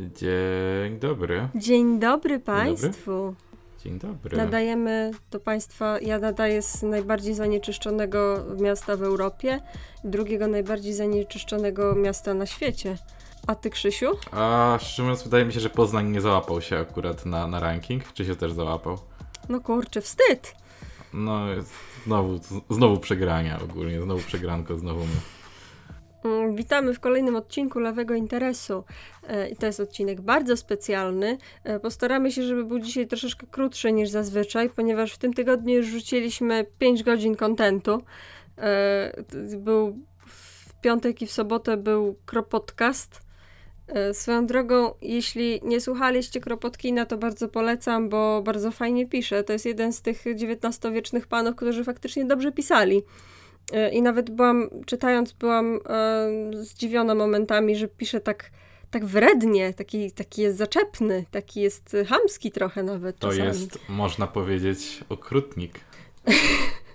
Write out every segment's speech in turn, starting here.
Dzień dobry. Dzień dobry Państwu. Dzień dobry. Nadajemy do Państwa, ja nadaję z najbardziej zanieczyszczonego miasta w Europie, drugiego najbardziej zanieczyszczonego miasta na świecie. A ty, Krzysiu? A szczerze mówiąc, wydaje mi się, że Poznań nie załapał się akurat na, na ranking. Czy się też załapał? No kurczę, wstyd. No, znowu, znowu przegrania ogólnie, znowu przegranko, znowu my. Mm, witamy w kolejnym odcinku Lewego Interesu. E, I to jest odcinek bardzo specjalny. E, postaramy się, żeby był dzisiaj troszeczkę krótszy niż zazwyczaj, ponieważ w tym tygodniu już rzuciliśmy 5 godzin kontentu. E, był w piątek i w sobotę był Kropodcast. Swoją drogą, jeśli nie słuchaliście Kropotkina, to bardzo polecam, bo bardzo fajnie pisze. To jest jeden z tych XIX-wiecznych panów, którzy faktycznie dobrze pisali. E, I nawet byłam, czytając, byłam e, zdziwiona momentami, że pisze tak, tak wrednie, taki, taki jest zaczepny, taki jest chamski trochę nawet. To czasami. jest, można powiedzieć, okrutnik.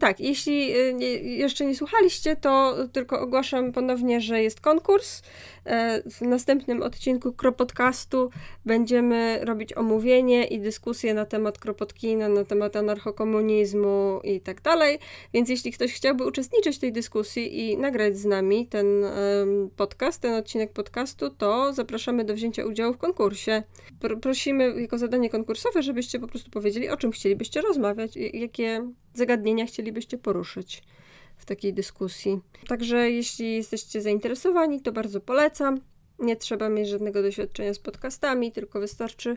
Tak, jeśli y, jeszcze nie słuchaliście, to tylko ogłaszam ponownie, że jest konkurs. E, w następnym odcinku Kropodcastu będziemy robić omówienie i dyskusję na temat Kropotkina, na temat anarchokomunizmu i tak dalej. Więc jeśli ktoś chciałby uczestniczyć w tej dyskusji i nagrać z nami ten podcast, ten odcinek podcastu, to zapraszamy do wzięcia udziału w konkursie. Prosimy jako zadanie konkursowe, żebyście po prostu powiedzieli, o czym chcielibyście rozmawiać, jakie zagadnienia chcielibyście poruszyć w takiej dyskusji. Także jeśli jesteście zainteresowani, to bardzo polecam. Nie trzeba mieć żadnego doświadczenia z podcastami, tylko wystarczy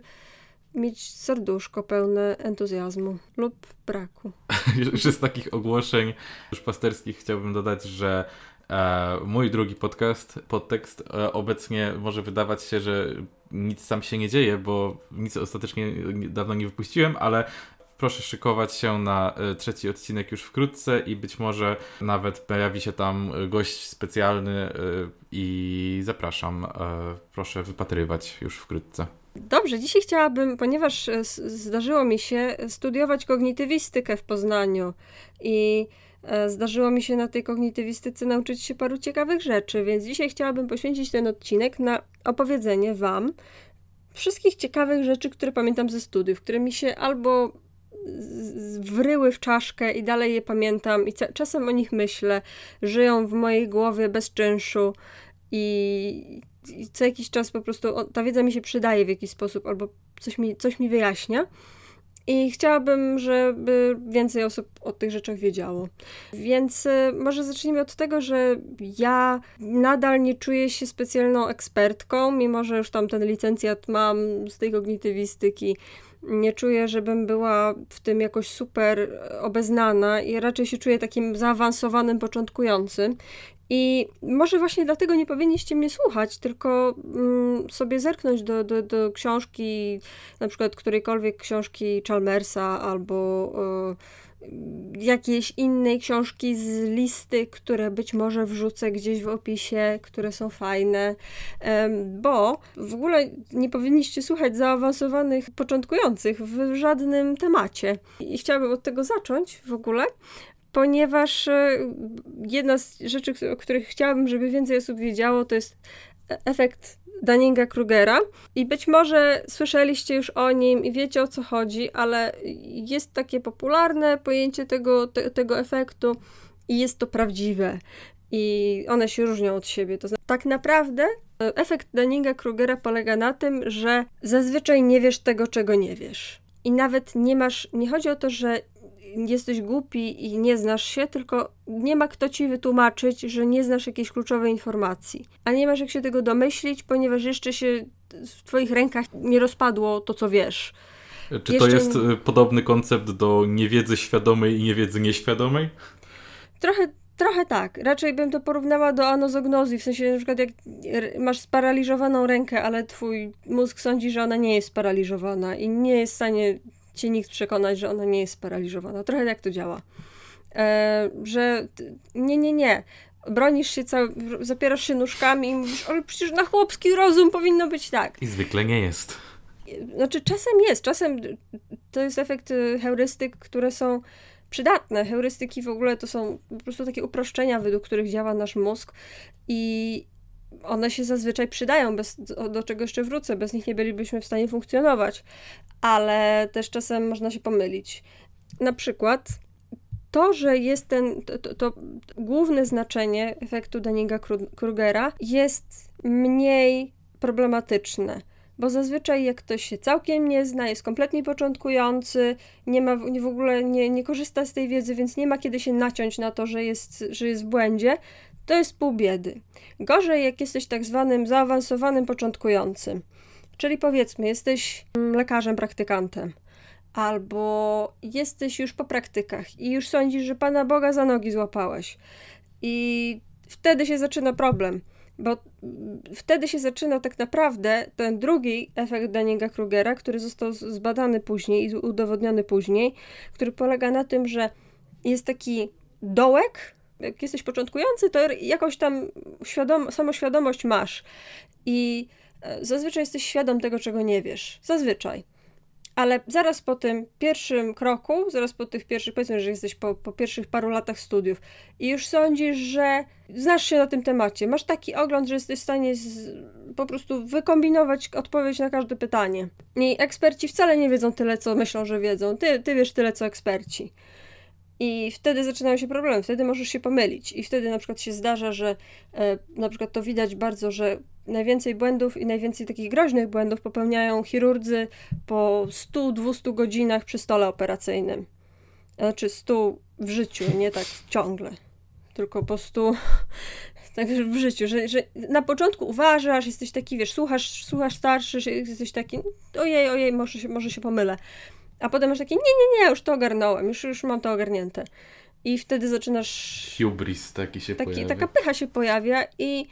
mieć serduszko pełne entuzjazmu lub braku. Już z takich ogłoszeń już pasterskich chciałbym dodać, że e, mój drugi podcast, podtekst, e, obecnie może wydawać się, że nic tam się nie dzieje, bo nic ostatecznie dawno nie wypuściłem, ale Proszę szykować się na e, trzeci odcinek już wkrótce i być może nawet pojawi się tam e, gość specjalny e, i zapraszam. Proszę wypatrywać już wkrótce. Dobrze, dzisiaj chciałabym, ponieważ zdarzyło mi się studiować kognitywistykę w Poznaniu i zdarzyło mi się na tej kognitywistyce nauczyć się paru ciekawych rzeczy, więc dzisiaj chciałabym poświęcić ten odcinek na opowiedzenie Wam wszystkich ciekawych rzeczy, które pamiętam ze studiów, które mi się albo wryły w czaszkę i dalej je pamiętam i czasem o nich myślę. Żyją w mojej głowie bez czynszu i, co jakiś czas po prostu ta wiedza mi się przydaje w jakiś sposób albo coś mi, coś mi wyjaśnia. I chciałabym, żeby więcej osób o tych rzeczach wiedziało. Więc y, może zacznijmy od tego, że ja nadal nie czuję się specjalną ekspertką, mimo że już tam ten licencjat mam z tej kognitywistyki nie czuję, żebym była w tym jakoś super obeznana i raczej się czuję takim zaawansowanym początkującym. I może właśnie dlatego nie powinniście mnie słuchać, tylko mm, sobie zerknąć do, do, do książki, na przykład którejkolwiek książki Chalmersa albo. Y, jakiejś innej książki z listy, które być może wrzucę gdzieś w opisie, które są fajne, bo w ogóle nie powinniście słuchać zaawansowanych początkujących w żadnym temacie. I chciałabym od tego zacząć w ogóle, ponieważ e, jedna z rzeczy, o których chciałabym, żeby więcej osób wiedziało, to jest efekt Dunninga-Krugera i być może słyszeliście już o nim i wiecie o co chodzi, ale jest takie popularne pojęcie tego, te, tego efektu i jest to prawdziwe. I one się różnią od siebie. To znaczy, tak naprawdę e, efekt Dunninga-Krugera polega na tym, że zazwyczaj nie wiesz tego, czego nie wiesz. I nawet nie masz, nie chodzi o to, że jesteś głupi i nie znasz się, tylko nie ma kto ci wytłumaczyć, że nie znasz jakiejś kluczowej informacji. A nie masz jak się tego domyślić, ponieważ jeszcze się w twoich rękach nie rozpadło to, co wiesz. Czy jeszcze... to jest y, podobny koncept do niewiedzy świadomej i niewiedzy nieświadomej? Trochę, trochę tak. Raczej bym to porównała do anozognozji, w sensie na przykład jak masz sparaliżowaną rękę, ale twój mózg sądzi, że ona nie jest sparaliżowana i nie jest w stanie cię nikt przekonać, że ona nie jest sparaliżowana. Trochę jak to działa. E, że nie, nie, nie. Bronisz się cały, zapierasz się nóżkami i mówisz, ale przecież na chłopski rozum powinno być tak. I zwykle nie jest. Znaczy czasem jest, czasem to jest efekt y, heurystyk, które są przydatne. Heurystyki w ogóle to są po prostu takie uproszczenia, według których działa nasz mózg i one się zazwyczaj przydają, bez, do, czego jeszcze wrócę, bez nich nie bylibyśmy w stanie funkcjonować, ale też czasem można się pomylić. Na przykład to, że jest ten, to, to, to główne znaczenie efektu Dunninga-Krugera jest mniej problematyczne bo zazwyczaj jak ktoś się całkiem nie zna, jest kompletnie początkujący, nie ma w ogóle nie, nie korzysta z tej wiedzy, więc nie ma kiedy się naciąć na to, że jest, że jest w błędzie, to jest pół biedy. Gorzej jak jesteś tak zwanym zaawansowanym początkującym. Czyli powiedzmy, jesteś mm, lekarzem, praktykantem, albo jesteś już po praktykach i już sądzisz, że Pana Boga za nogi złapałeś. I wtedy się zaczyna problem bo wtedy się zaczyna tak naprawdę ten drugi efekt Dunninga-Krugera, który został zbadany później i udowodniony później, który polega na tym, że jest taki dołek, jak jesteś początkujący, to jakoś tam świadom, samoświadomość masz i e, zazwyczaj jesteś świadom tego, czego nie wiesz. Zazwyczaj. Ale zaraz po tym pierwszym kroku, zaraz po tych pierwszych, powiedzmy, że jesteś po, po pierwszych paru latach studiów i już sądzisz, że znasz się na tym temacie, masz taki ogląd, że jesteś w stanie z, po prostu wykombinować odpowiedź na każde pytanie. I eksperci wcale nie wiedzą tyle, co myślą, że wiedzą. Ty, ty wiesz tyle, co eksperci. I wtedy zaczynają się problemy, wtedy możesz się pomylić. I wtedy na przykład się zdarza, że e, na przykład to widać bardzo, że najwięcej błędów i najwięcej takich groźnych błędów popełniają chirurdzy po 100-200 godzinach przy stole operacyjnym. Znaczy 100 w życiu, nie tak ciągle. Tylko po 100 tak w życiu, że, że na początku uważasz, jesteś taki, wiesz, słuchasz, słuchasz starszy, jesteś taki, ojej, ojej, może się, może się pomylę. A potem masz takie, nie, nie, nie, już to ogarnąłem, już, już mam to ogarnięte. I wtedy zaczynasz... Hubris taki się taki, pojawia. Taka pycha się pojawia i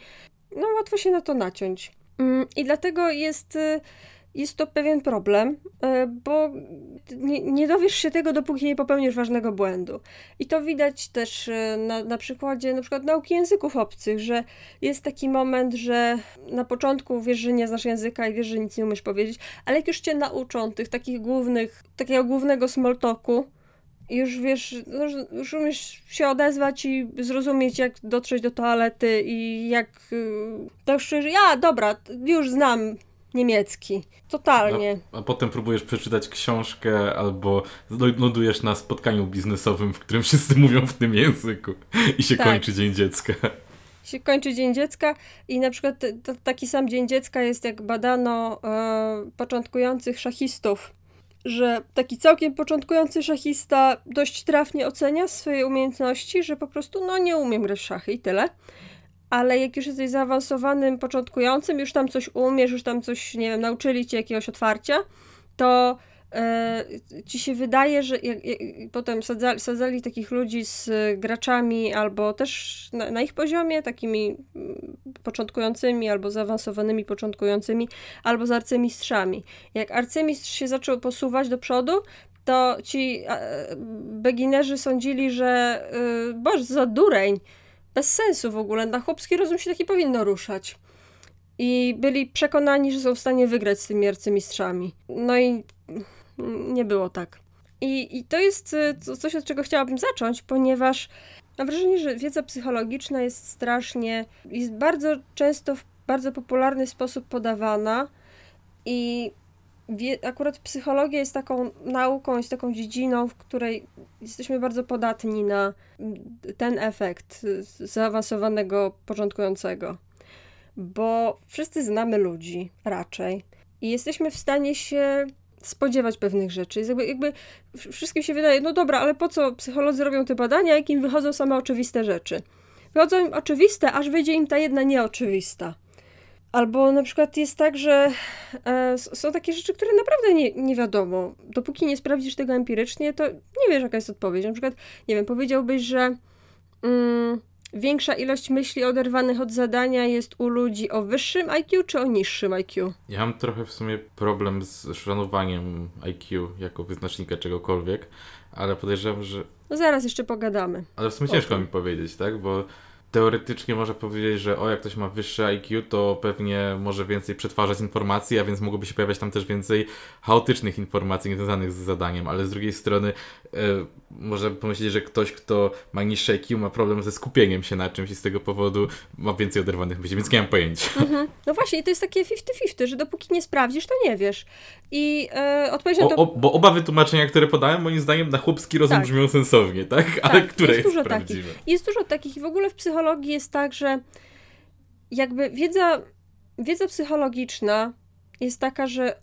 no łatwo się na to naciąć. Mm, I dlatego jest, y, jest to pewien problem, y, bo nie, nie dowiesz się tego, dopóki nie popełnisz ważnego błędu. I to widać też y, na, na przykładzie na przykład nauki języków obcych, że jest taki moment, że na początku wiesz, że nie znasz języka i wiesz, że nic nie umiesz powiedzieć, ale jak już cię nauczą tych takich głównych, takiego głównego small talku, już wiesz, no, już umiesz się odezwać i zrozumieć, jak dotrzeć do toalety i jak. Tak szczerze, ja dobra, już znam niemiecki. Totalnie. A, a, potem próbujesz przeczytać książkę albo lądujesz na spotkaniu biznesowym, w którym wszyscy mówią w tym języku i się tak. kończy Dzień Dziecka. Się kończy Dzień Dziecka i na przykład taki sam Dzień Dziecka jest jak badano e, początkujących szachistów że taki całkiem początkujący szachista dość trafnie ocenia swoje umiejętności, że po prostu no nie umiem grać w szachy i tyle. Ale jak już jesteś zaawansowanym początkującym, już tam coś umiesz, już tam coś, nie wiem, nauczyli cię jakiegoś otwarcia, to E, ci się wydaje, że jak, jak, potem sadzali, sadzali, takich ludzi z graczami albo też na, na, ich poziomie, takimi mm, początkującymi albo zaawansowanymi początkującymi, albo z arcymistrzami. Jak arcymistrz się zaczął posuwać do przodu, to ci beginerzy sądzili, że boż, za dureń, bez sensu w ogóle, na chłopski rozum się taki powinno ruszać. I byli przekonani, że są w stanie wygrać z tymi arcymistrzami. No i nie było tak. I, i to jest y, coś, od czego chciałabym zacząć, ponieważ mam wrażenie, że wiedza psychologiczna jest strasznie, jest bardzo często w bardzo popularny sposób podawana i akurat psychologia jest taką nauką, jest taką dziedziną, w której jesteśmy bardzo podatni na ten efekt zaawansowanego początkującego. Bo wszyscy znamy ludzi raczej i jesteśmy w stanie się spodziewać pewnych rzeczy. Jakby, jakby wszystkim się wydaje, no dobra, ale po co psycholodzy robią te badania, jak im wychodzą same oczywiste rzeczy? Wychodzą im oczywiste, aż wyjdzie im ta jedna nieoczywista. Albo na przykład jest tak, że e, są takie rzeczy, które naprawdę nie, nie wiadomo. Dopóki nie sprawdzisz tego empirycznie, to nie wiesz, jaka jest odpowiedź. Na przykład, nie wiem, powiedziałbyś, że mm, Większa ilość myśli oderwanych od zadania jest u ludzi o wyższym IQ czy o niższym IQ? Ja mam trochę w sumie problem z szanowaniem IQ jako wyznacznika czegokolwiek, ale podejrzewam, że. No zaraz jeszcze pogadamy. Ale w sumie ciężko mi powiedzieć, tak? Bo teoretycznie można powiedzieć, że o, jak ktoś ma wyższe IQ, to pewnie może więcej przetwarzać informacji, a więc mogłoby się pojawiać tam też więcej chaotycznych informacji związanych z zadaniem, ale z drugiej strony e, można pomyśleć, że ktoś, kto ma niższe IQ, ma problem ze skupieniem się na czymś i z tego powodu ma więcej oderwanych myśli, więc nie mam pojęcia. Mhm. No właśnie, to jest takie 50-50, że dopóki nie sprawdzisz, to nie wiesz. I e, odpowiedź na to... O, bo oba wytłumaczenia, które podałem, moim zdaniem na chłopski rozum tak. brzmią sensownie, tak? Ale tak, które jest, jest dużo prawdziwe? Takich. Jest dużo takich i w ogóle w psychologii jest tak, że jakby wiedza, wiedza psychologiczna jest taka, że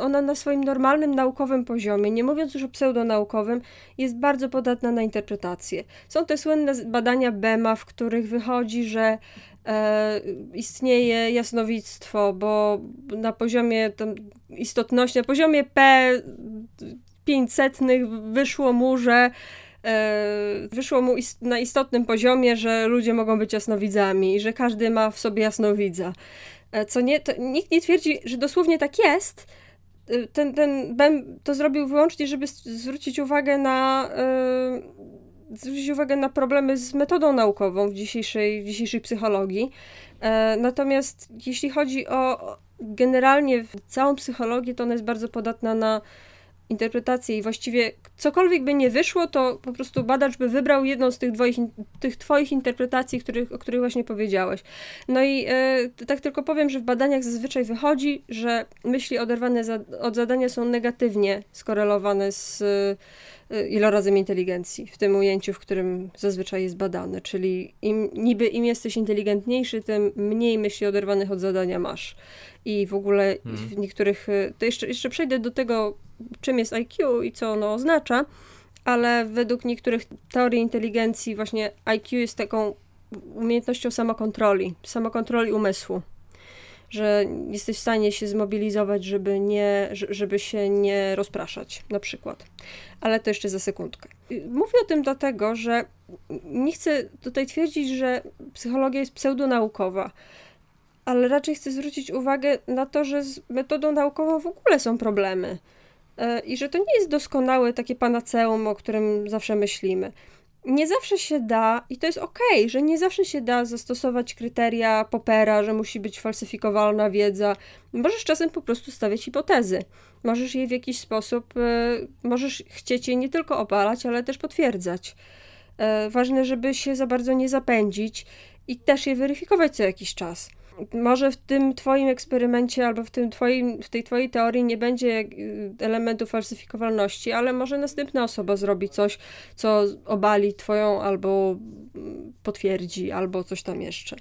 ona na swoim normalnym naukowym poziomie, nie mówiąc już o pseudonaukowym, jest bardzo podatna na interpretację. Są te słynne badania Bema, w których wychodzi, że e, istnieje jasnowictwo, bo na poziomie tam, istotności, na poziomie P 500 wyszło mu, że wyszło mu ist na istotnym poziomie, że ludzie mogą być jasnowidzami i że każdy ma w sobie jasnowidza. E, co nie, nikt nie twierdzi, że dosłownie tak jest. E, ten, ten Bem to zrobił wyłącznie, żeby zwrócić uwagę na zwrócić uwagę na problemy z metodą naukową w dzisiejszej, w dzisiejszej psychologii. natomiast jeśli chodzi o generalnie całą psychologię, to ona jest bardzo podatna na interpretację i właściwie cokolwiek by nie wyszło, to po prostu badacz by wybrał jedną z tych, dwoich, tych twoich interpretacji, których, o których właśnie powiedziałeś. No i e, tak tylko powiem, że w badaniach zazwyczaj wychodzi, że myśli oderwane za, od zadania są negatywnie skorelowane z ilorazem inteligencji, w tym ujęciu, w którym zazwyczaj jest badane, czyli im, niby im jesteś inteligentniejszy, tym mniej myśli oderwanych od zadania masz. I w ogóle hmm. w niektórych, e, to jeszcze, jeszcze przejdę do tego, czym jest IQ i co ono oznacza, ale według niektórych teorii inteligencji właśnie IQ jest taką umiejętnością samokontroli, samokontroli umysłu. Że jesteś w stanie się zmobilizować, żeby, nie, żeby się nie rozpraszać, na przykład. Ale to jeszcze za sekundkę. Mówię o tym dlatego, że nie chcę tutaj twierdzić, że psychologia jest pseudonaukowa, ale raczej chcę zwrócić uwagę na to, że z metodą naukową w ogóle są problemy. E, i że to nie jest doskonałe takie panaceum, o którym zawsze myślimy. Nie zawsze się da, i to jest okej, okay, że nie zawsze się da zastosować kryteria Popera, że musi być falsyfikowalna wiedza. Możesz czasem po prostu stawiać hipotezy. Możesz je w jakiś sposób, e, możesz chcieć je nie tylko obalać, ale też potwierdzać. E, ważne, żeby się za bardzo nie zapędzić i też je weryfikować co jakiś czas może w tym twoim eksperymencie albo w, tym twoim, w tej twojej teorii nie będzie y, elementu falsyfikowalności, ale może następna osoba zrobi coś, co obali twoją albo mm, potwierdzi, albo coś tam jeszcze.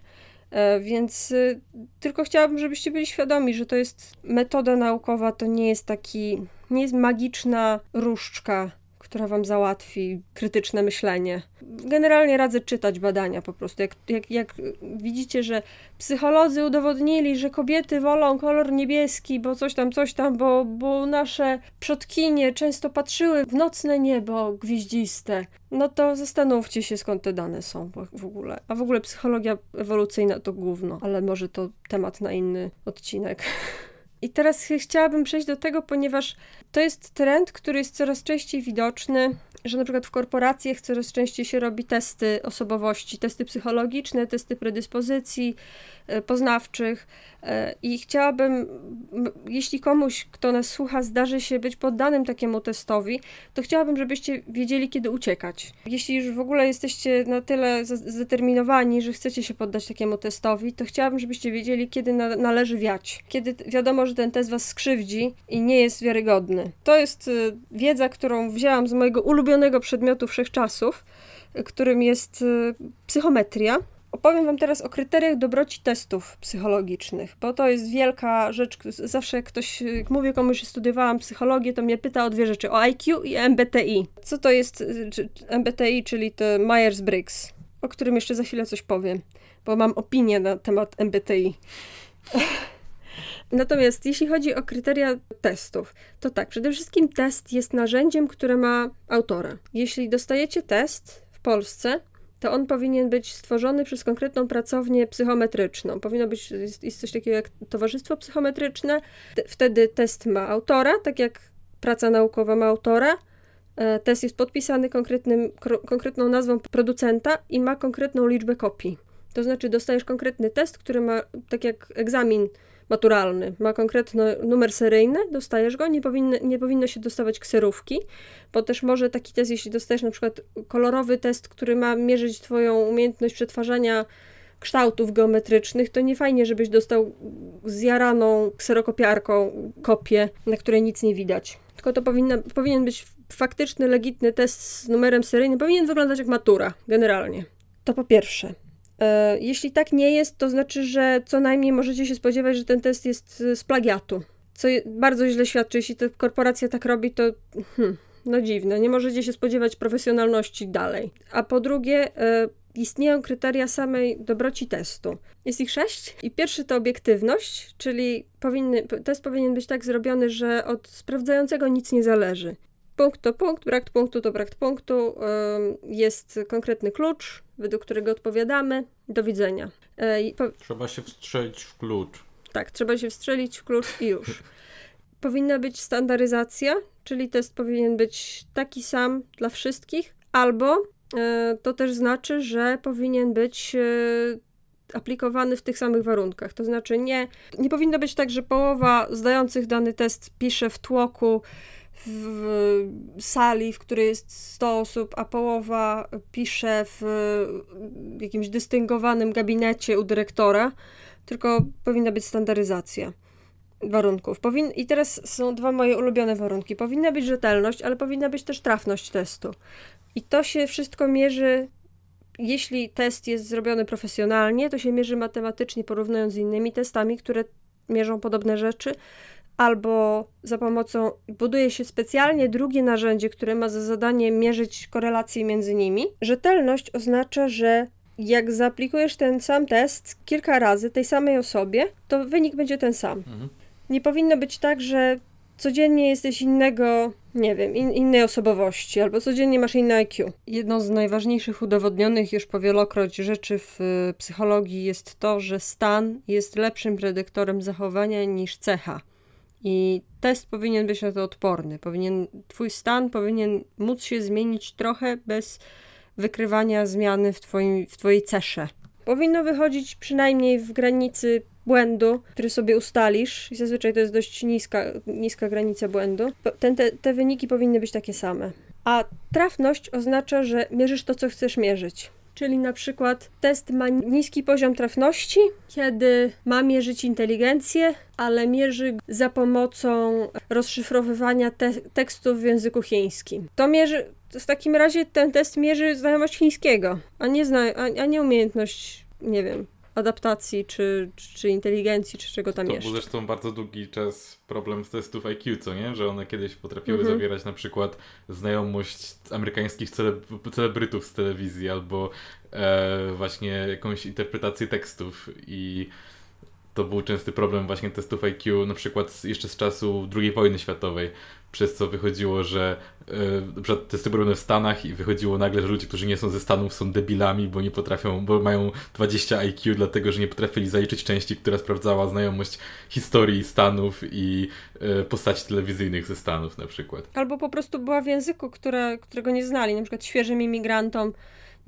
E, więc y, tylko chciałabym, żebyście byli świadomi, że to jest metoda naukowa, to nie jest taki, nie jest magiczna różdżka, która wam załatwi krytyczne myślenie. Generalnie radzę czytać badania po prostu. Jak, jak, jak widzicie, że psycholodzy udowodnili, że kobiety wolą kolor niebieski, bo coś tam, coś tam, bo, bo nasze przodkinie często patrzyły w nocne niebo gwieździste, no to zastanówcie się, skąd te dane są w, ogóle. A w ogóle psychologia ewolucyjna to główno, ale może to temat na inny odcinek. I teraz chciałabym przejść do tego, ponieważ to jest trend, który jest coraz częściej widoczny, że na przykład w korporacjach coraz częściej się robi testy osobowości, testy psychologiczne, testy predyspozycji, E, poznawczych e, i chciałabym, jeśli komuś, kto nas słucha, zdarzy się być poddanym takiemu testowi, to chciałabym, żebyście wiedzieli, kiedy uciekać. Jeśli już w ogóle jesteście na tyle zdeterminowani, że chcecie się poddać takiemu testowi, to chciałabym, żebyście wiedzieli, kiedy na, należy wiać. Kiedy wiadomo, że ten test was skrzywdzi i nie jest wiarygodny. To jest y, wiedza, którą wzięłam z mojego ulubionego przedmiotu wszechczasów, którym jest y, psychometria. Opowiem Wam teraz o kryteriach dobroci testów psychologicznych, bo to jest wielka rzecz. Zawsze jak ktoś, jak mówię komuś, że studiowałam psychologię, to mnie pyta o dwie rzeczy: o IQ i MBTI. Co to jest MBTI, czyli to Myers-Briggs, o którym jeszcze za chwilę coś powiem, bo mam opinię na temat MBTI. Natomiast jeśli chodzi o kryteria testów, to tak, przede wszystkim test jest narzędziem, które ma autora. Jeśli dostajecie test w Polsce, to on powinien być stworzony przez konkretną pracownię psychometryczną. Powinno być jest coś takiego jak towarzystwo psychometryczne. Wtedy test ma autora, tak jak praca naukowa ma autora, e, test jest podpisany konkretnym, konkretną nazwą producenta i ma konkretną liczbę kopii. To znaczy dostajesz konkretny test, który ma, tak jak egzamin maturalny, ma konkretny numer seryjny, dostajesz go, nie, powinno, nie powinno się dostawać kserówki, bo też może taki test, jeśli dostajesz na przykład kolorowy test, który ma mierzyć twoją umiejętność przetwarzania kształtów geometrycznych, to nie fajnie, żebyś dostał zjaraną kserokopiarką kopię, na której nic nie widać. Tylko to powinna, powinien być faktyczny, legitny test z numerem seryjnym, powinien wyglądać jak matura, generalnie. To po pierwsze. E, jeśli tak nie jest, to znaczy, że co najmniej możecie się spodziewać, że ten test jest z plagiatu. Co bardzo źle świadczy, jeśli ta korporacja tak robi, to hmm, no dziwne, nie możecie się spodziewać profesjonalności dalej. A po drugie, e, istnieją kryteria samej dobroci testu. Jest ich sześć i pierwszy to obiektywność, czyli powinny, test powinien być tak zrobiony, że od sprawdzającego nic nie zależy. Punkt to punkt, brak punktu to brak punktu, jest konkretny klucz, według którego odpowiadamy. Do widzenia. E, trzeba się wstrzelić w klucz. Tak, trzeba się wstrzelić w klucz i już. Powinna być standaryzacja, czyli test powinien być taki sam dla wszystkich, albo E, to też znaczy, że powinien być e, aplikowany w tych samych warunkach. To znaczy nie, nie powinno być tak, że połowa zdających dany test pisze w tłoku w sali, w której jest 100 osób, a połowa pisze w jakimś dystyngowanym gabinecie u dyrektora, tylko powinna być standaryzacja warunków. Powin I teraz są dwa moje ulubione warunki. Powinna być rzetelność, ale powinna być też trafność testu. I to się wszystko mierzy, jeśli test jest zrobiony profesjonalnie, to się mierzy matematycznie, porównując z innymi testami, które mierzą podobne rzeczy, albo za pomocą, buduje się specjalnie drugie narzędzie, które ma za zadanie mierzyć korelacje między nimi. Rzetelność oznacza, że jak zaaplikujesz ten sam test kilka razy tej samej osobie, to wynik będzie ten sam. Mhm. Nie powinno być tak, że codziennie jesteś innego, nie wiem, in, innej osobowości, albo codziennie masz inne IQ. Jedną z najważniejszych udowodnionych już powielokroć rzeczy w y, psychologii jest to, że stan jest lepszym predyktorem zachowania niż cecha. I test powinien być na to odporny. Powinien, twój stan powinien móc się zmienić trochę bez wykrywania zmiany w, twoim, w twojej cesze. Powinno wychodzić przynajmniej w granicy błędu, który sobie ustalisz, i zazwyczaj to jest dość niska, niska granica błędu, ten, te, te wyniki powinny być takie same. A trafność oznacza, że mierzysz to, co chcesz mierzyć. Czyli na przykład test ma niski poziom trafności, kiedy ma mierzyć inteligencję, ale mierzy za pomocą rozszyfrowywania te tekstów w języku chińskim. To mierzy, w takim razie ten test mierzy znajomość chińskiego, a nie, zna, a, a nie umiejętność, nie wiem, adaptacji, czy, czy inteligencji, czy czego tam to jeszcze. To był zresztą bardzo długi czas problem z testów IQ, co nie? Że one kiedyś potrafiły mhm. zawierać na przykład znajomość amerykańskich celebrytów z telewizji, albo e, właśnie jakąś interpretację tekstów i to był częsty problem właśnie testów IQ, na przykład jeszcze z czasu II wojny światowej, przez co wychodziło, że yy, testy były w Stanach i wychodziło nagle, że ludzie, którzy nie są ze Stanów są debilami, bo nie potrafią, bo mają 20 IQ, dlatego że nie potrafili zaliczyć części, która sprawdzała znajomość historii Stanów i yy, postaci telewizyjnych ze Stanów na przykład. Albo po prostu była w języku, które, którego nie znali, na przykład świeżym imigrantom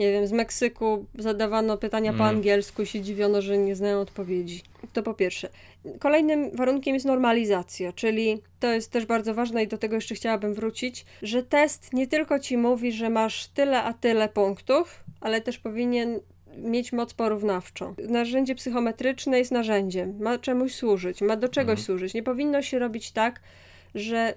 nie wiem, z Meksyku zadawano pytania mm. po angielsku i się dziwiono, że nie znają odpowiedzi. To po pierwsze. Kolejnym warunkiem jest normalizacja, czyli to jest też bardzo ważne i do tego jeszcze chciałabym wrócić, że test nie tylko ci mówi, że masz tyle a tyle punktów, ale też powinien mieć moc porównawczą. Narzędzie psychometryczne jest narzędziem, ma czemuś służyć, ma do czegoś mm. służyć. Nie powinno się robić tak, że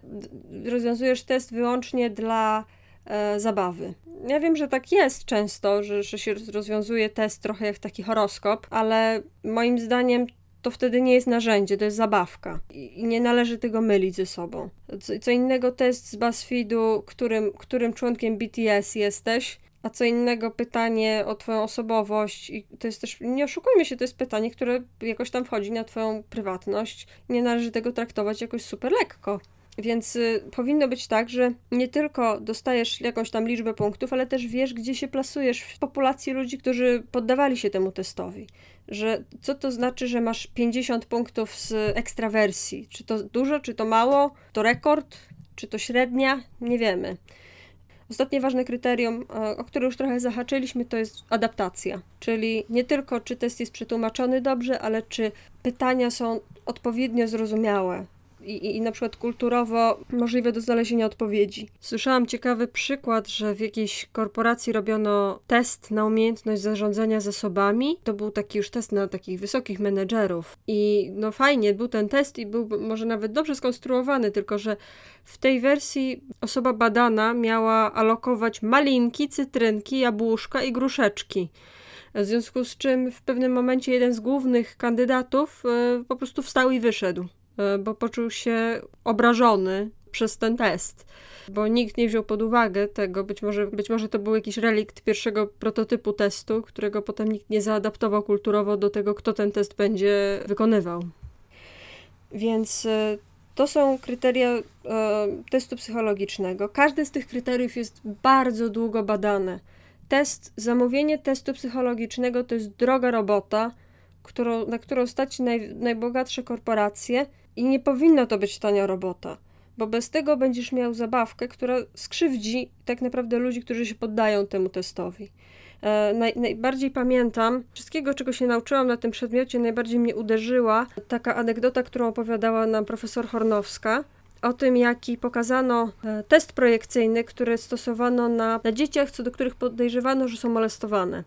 rozwiązujesz test wyłącznie dla e, zabawy. Ja wiem, że tak jest często, że, że się rozwiązuje test trochę jak taki horoskop, ale moim zdaniem to wtedy nie jest narzędzie, to jest zabawka. I nie należy tego mylić ze sobą. Co, co innego test z BuzzFeedu, którym, którym członkiem BTS jesteś, a co innego pytanie o twoją osobowość. I to jest też, nie oszukujmy się, to jest pytanie, które jakoś tam wchodzi na twoją prywatność. Nie należy tego traktować jakoś super lekko. Więc y, powinno być tak, że nie tylko dostajesz jakąś tam liczbę punktów, ale też wiesz, gdzie się plasujesz w populacji ludzi, którzy poddawali się temu testowi. Że co to znaczy, że masz 50 punktów z ekstrawersji? Czy to dużo, czy to mało? To rekord? Czy to średnia? Nie wiemy. Ostatnie ważne kryterium, e, o które już trochę zahaczyliśmy, to jest adaptacja. Czyli nie tylko czy test jest przetłumaczony dobrze, ale czy pytania są odpowiednio zrozumiałe i, i na przykład kulturowo możliwe do znalezienia odpowiedzi. Słyszałam ciekawy przykład, że w jakiejś korporacji robiono test na umiejętność zarządzania zasobami. To był taki już test na takich wysokich menedżerów. I no fajnie, był ten test i był może nawet dobrze skonstruowany, tylko że w tej wersji osoba badana miała alokować malinki, cytrynki, jabłuszka i gruszeczki. W związku z czym w pewnym momencie jeden z głównych kandydatów y, po prostu wstał i wyszedł. E, bo poczuł się obrażony przez ten test, bo nikt nie wziął pod uwagę tego, być może, być może to był jakiś relikt pierwszego prototypu testu, którego potem nikt nie zaadaptował kulturowo do tego, kto ten test będzie wykonywał. Więc e, to są kryteria e, testu psychologicznego. Każde z tych kryteriów jest bardzo długo badane. Test, zamówienie testu psychologicznego to jest droga robota, którą, na którą stać naj, najbogatsze korporacje i nie powinno to być tania robota, bo bez tego będziesz miał zabawkę, która skrzywdzi tak naprawdę ludzi, którzy się poddają temu testowi. E, naj, najbardziej pamiętam, wszystkiego czego się nauczyłam na tym przedmiocie, najbardziej mnie uderzyła taka anegdota, którą opowiadała nam profesor Hornowska, o tym, jaki pokazano e, test projekcyjny, który stosowano na, na dzieciach, co do których podejrzewano, że są molestowane.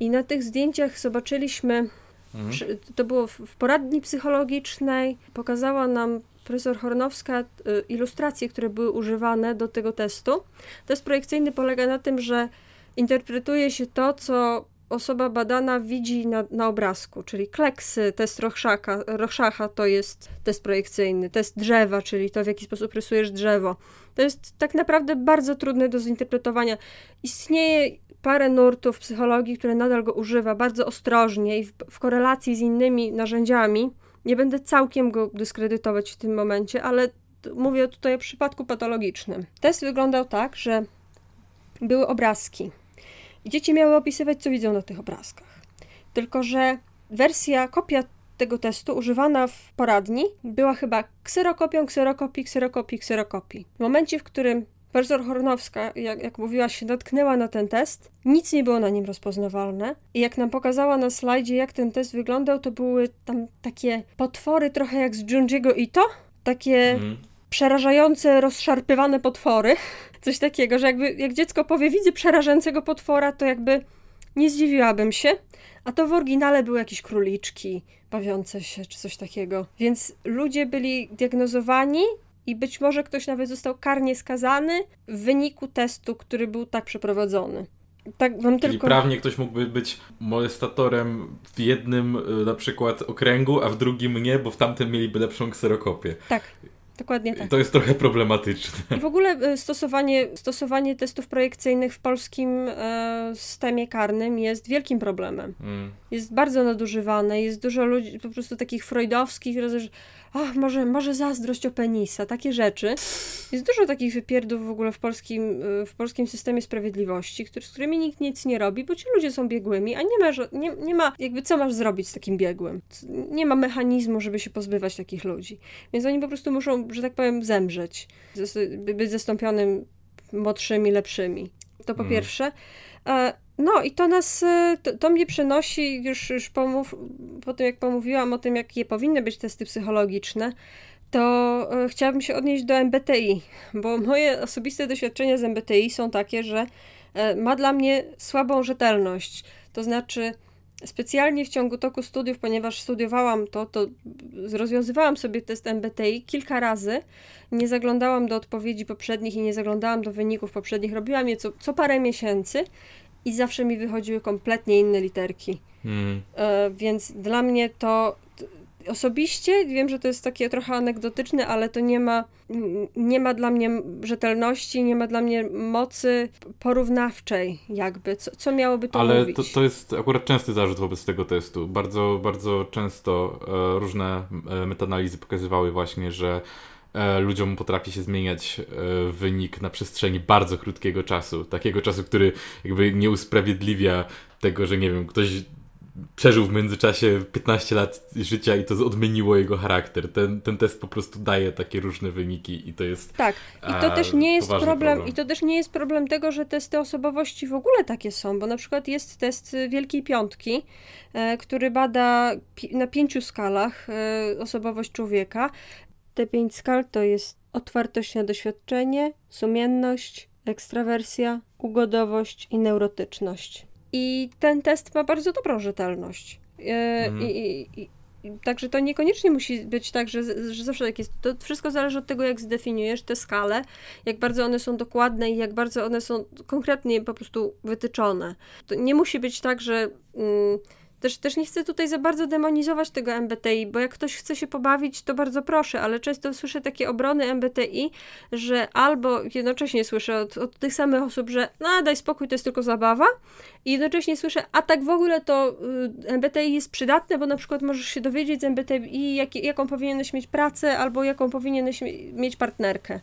I na tych zdjęciach zobaczyliśmy Mhm. To było w poradni psychologicznej. Pokazała nam profesor Hornowska y, ilustracje, które były używane do tego testu. Test projekcyjny polega na tym, że interpretuje się to, co osoba badana widzi na, na obrazku, czyli kleksy, test Rochschacha, Rochschacha to jest test projekcyjny, test drzewa, czyli to w jaki sposób rysujesz drzewo. To jest tak naprawdę bardzo trudne do zinterpretowania. Istnieje parę nurtów psychologii, które nadal go używa bardzo ostrożnie i w, w korelacji z innymi narzędziami. Nie będę całkiem go dyskredytować w tym momencie, ale mówię tutaj o przypadku patologicznym. Test wyglądał tak, że były obrazki. I dzieci miały opisywać, co widzą na tych obrazkach. Tylko, że wersja, kopia tego testu używana w poradni była chyba kserokopią, kserokopii, kserokopii, kserokopii. W momencie, w którym Profesor Hornowska, jak, jak mówiła, się natknęła na ten test. Nic nie było na nim rozpoznawalne. I jak nam pokazała na slajdzie, jak ten test wyglądał, to były tam takie potwory trochę jak z Junji'ego Ito. Takie mm. przerażające, rozszarpywane potwory. Coś takiego, że jakby jak dziecko powie, widzę przerażającego potwora, to jakby nie zdziwiłabym się. A to w oryginale były jakieś króliczki bawiące się, czy coś takiego. Więc ludzie byli diagnozowani i być może ktoś nawet został karnie skazany w wyniku testu, który był tak przeprowadzony. Tak wam Czyli tylko... prawnie ktoś mógłby być molestatorem w jednym e, na przykład okręgu, a w drugim nie, bo w tamtym mieliby lepszą kserokopię. Tak. Dokładnie tak. To jest trochę problematyczne. I w ogóle e, stosowanie, stosowanie testów projekcyjnych w polskim e, systemie karnym jest wielkim problemem. Mm. Jest bardzo nadużywane, jest dużo ludzi, po prostu takich freudowskich, że ach, może, może zazdrość o penisa, takie rzeczy. Jest dużo takich wypierdów w ogóle w polskim, y, w polskim systemie sprawiedliwości, który, z którymi nikt nic nie robi, bo ci ludzie są biegłymi, a nie ma, nie, nie ma jakby co masz zrobić z takim biegłym. Nie ma mechanizmu, żeby się pozbywać takich ludzi. Więc oni po prostu muszą, że tak powiem, zemrzeć, być zastąpionym młodszymi, lepszymi. To po mm. pierwsze. No i to nas, e, to, to mnie przenosi, już, już pomów, po tym jak pomówiłam o tym, jakie powinny być testy psychologiczne, to e, chciałabym się odnieść do MBTI, bo moje osobiste doświadczenia z MBTI są takie, że e, ma dla mnie słabą rzetelność. To znaczy, specjalnie w ciągu toku studiów, ponieważ studiowałam to, to rozwiązywałam sobie test MBTI kilka razy. Nie zaglądałam do odpowiedzi poprzednich i nie zaglądałam do wyników poprzednich. Robiłam je co, co parę miesięcy i zawsze mi wychodziły kompletnie inne literki. Mm. E, więc dla mnie to osobiście wiem, że to jest takie trochę anegdotyczne, ale to nie ma, nie ma dla mnie rzetelności, nie ma dla mnie mocy porównawczej, jakby. Co, co miałoby to ale mówić? Ale to, to jest akurat częsty zarzut wobec tego testu. Bardzo, bardzo często e, różne e, metanalizy pokazywały właśnie, że ludziom potrafi się zmieniać e, wynik na przestrzeni bardzo krótkiego czasu. Takiego czasu, który jakby nie usprawiedliwia tego, że nie wiem, ktoś przeżył w międzyczasie 15 lat życia i to odmieniło jego charakter. Ten, ten test po prostu daje takie różne wyniki i to jest. Tak, i to też nie jest problem, problem, i to też nie jest problem tego, że testy osobowości w ogóle takie są, bo na przykład jest test Wielkiej Piątki, e, który bada pi na pięciu skalach e, osobowość człowieka. Te pięć skal to jest otwartość na doświadczenie, sumienność, ekstrawersja, ugodowość i neurotyczność. I ten test ma bardzo dobrą rzetelność. E, mhm. I, i, i, Także to niekoniecznie musi być tak, że, że zawsze tak jest. To wszystko zależy od tego, jak zdefiniujesz te skale, jak bardzo one są dokładne i jak bardzo one są konkretnie po prostu wytyczone. To nie musi być tak, że. Mm, też, też nie chcę tutaj za bardzo demonizować tego MBTI, bo jak ktoś chce się pobawić, to bardzo proszę, ale często słyszę takie obrony MBTI, że albo jednocześnie słyszę od, od tych samych osób, że no daj spokój, to jest tylko zabawa i jednocześnie słyszę, a tak w ogóle to y, MBTI jest przydatne, bo na przykład możesz się dowiedzieć z MBTI, jak, jaką powinieneś mieć pracę, albo jaką powinieneś mieć partnerkę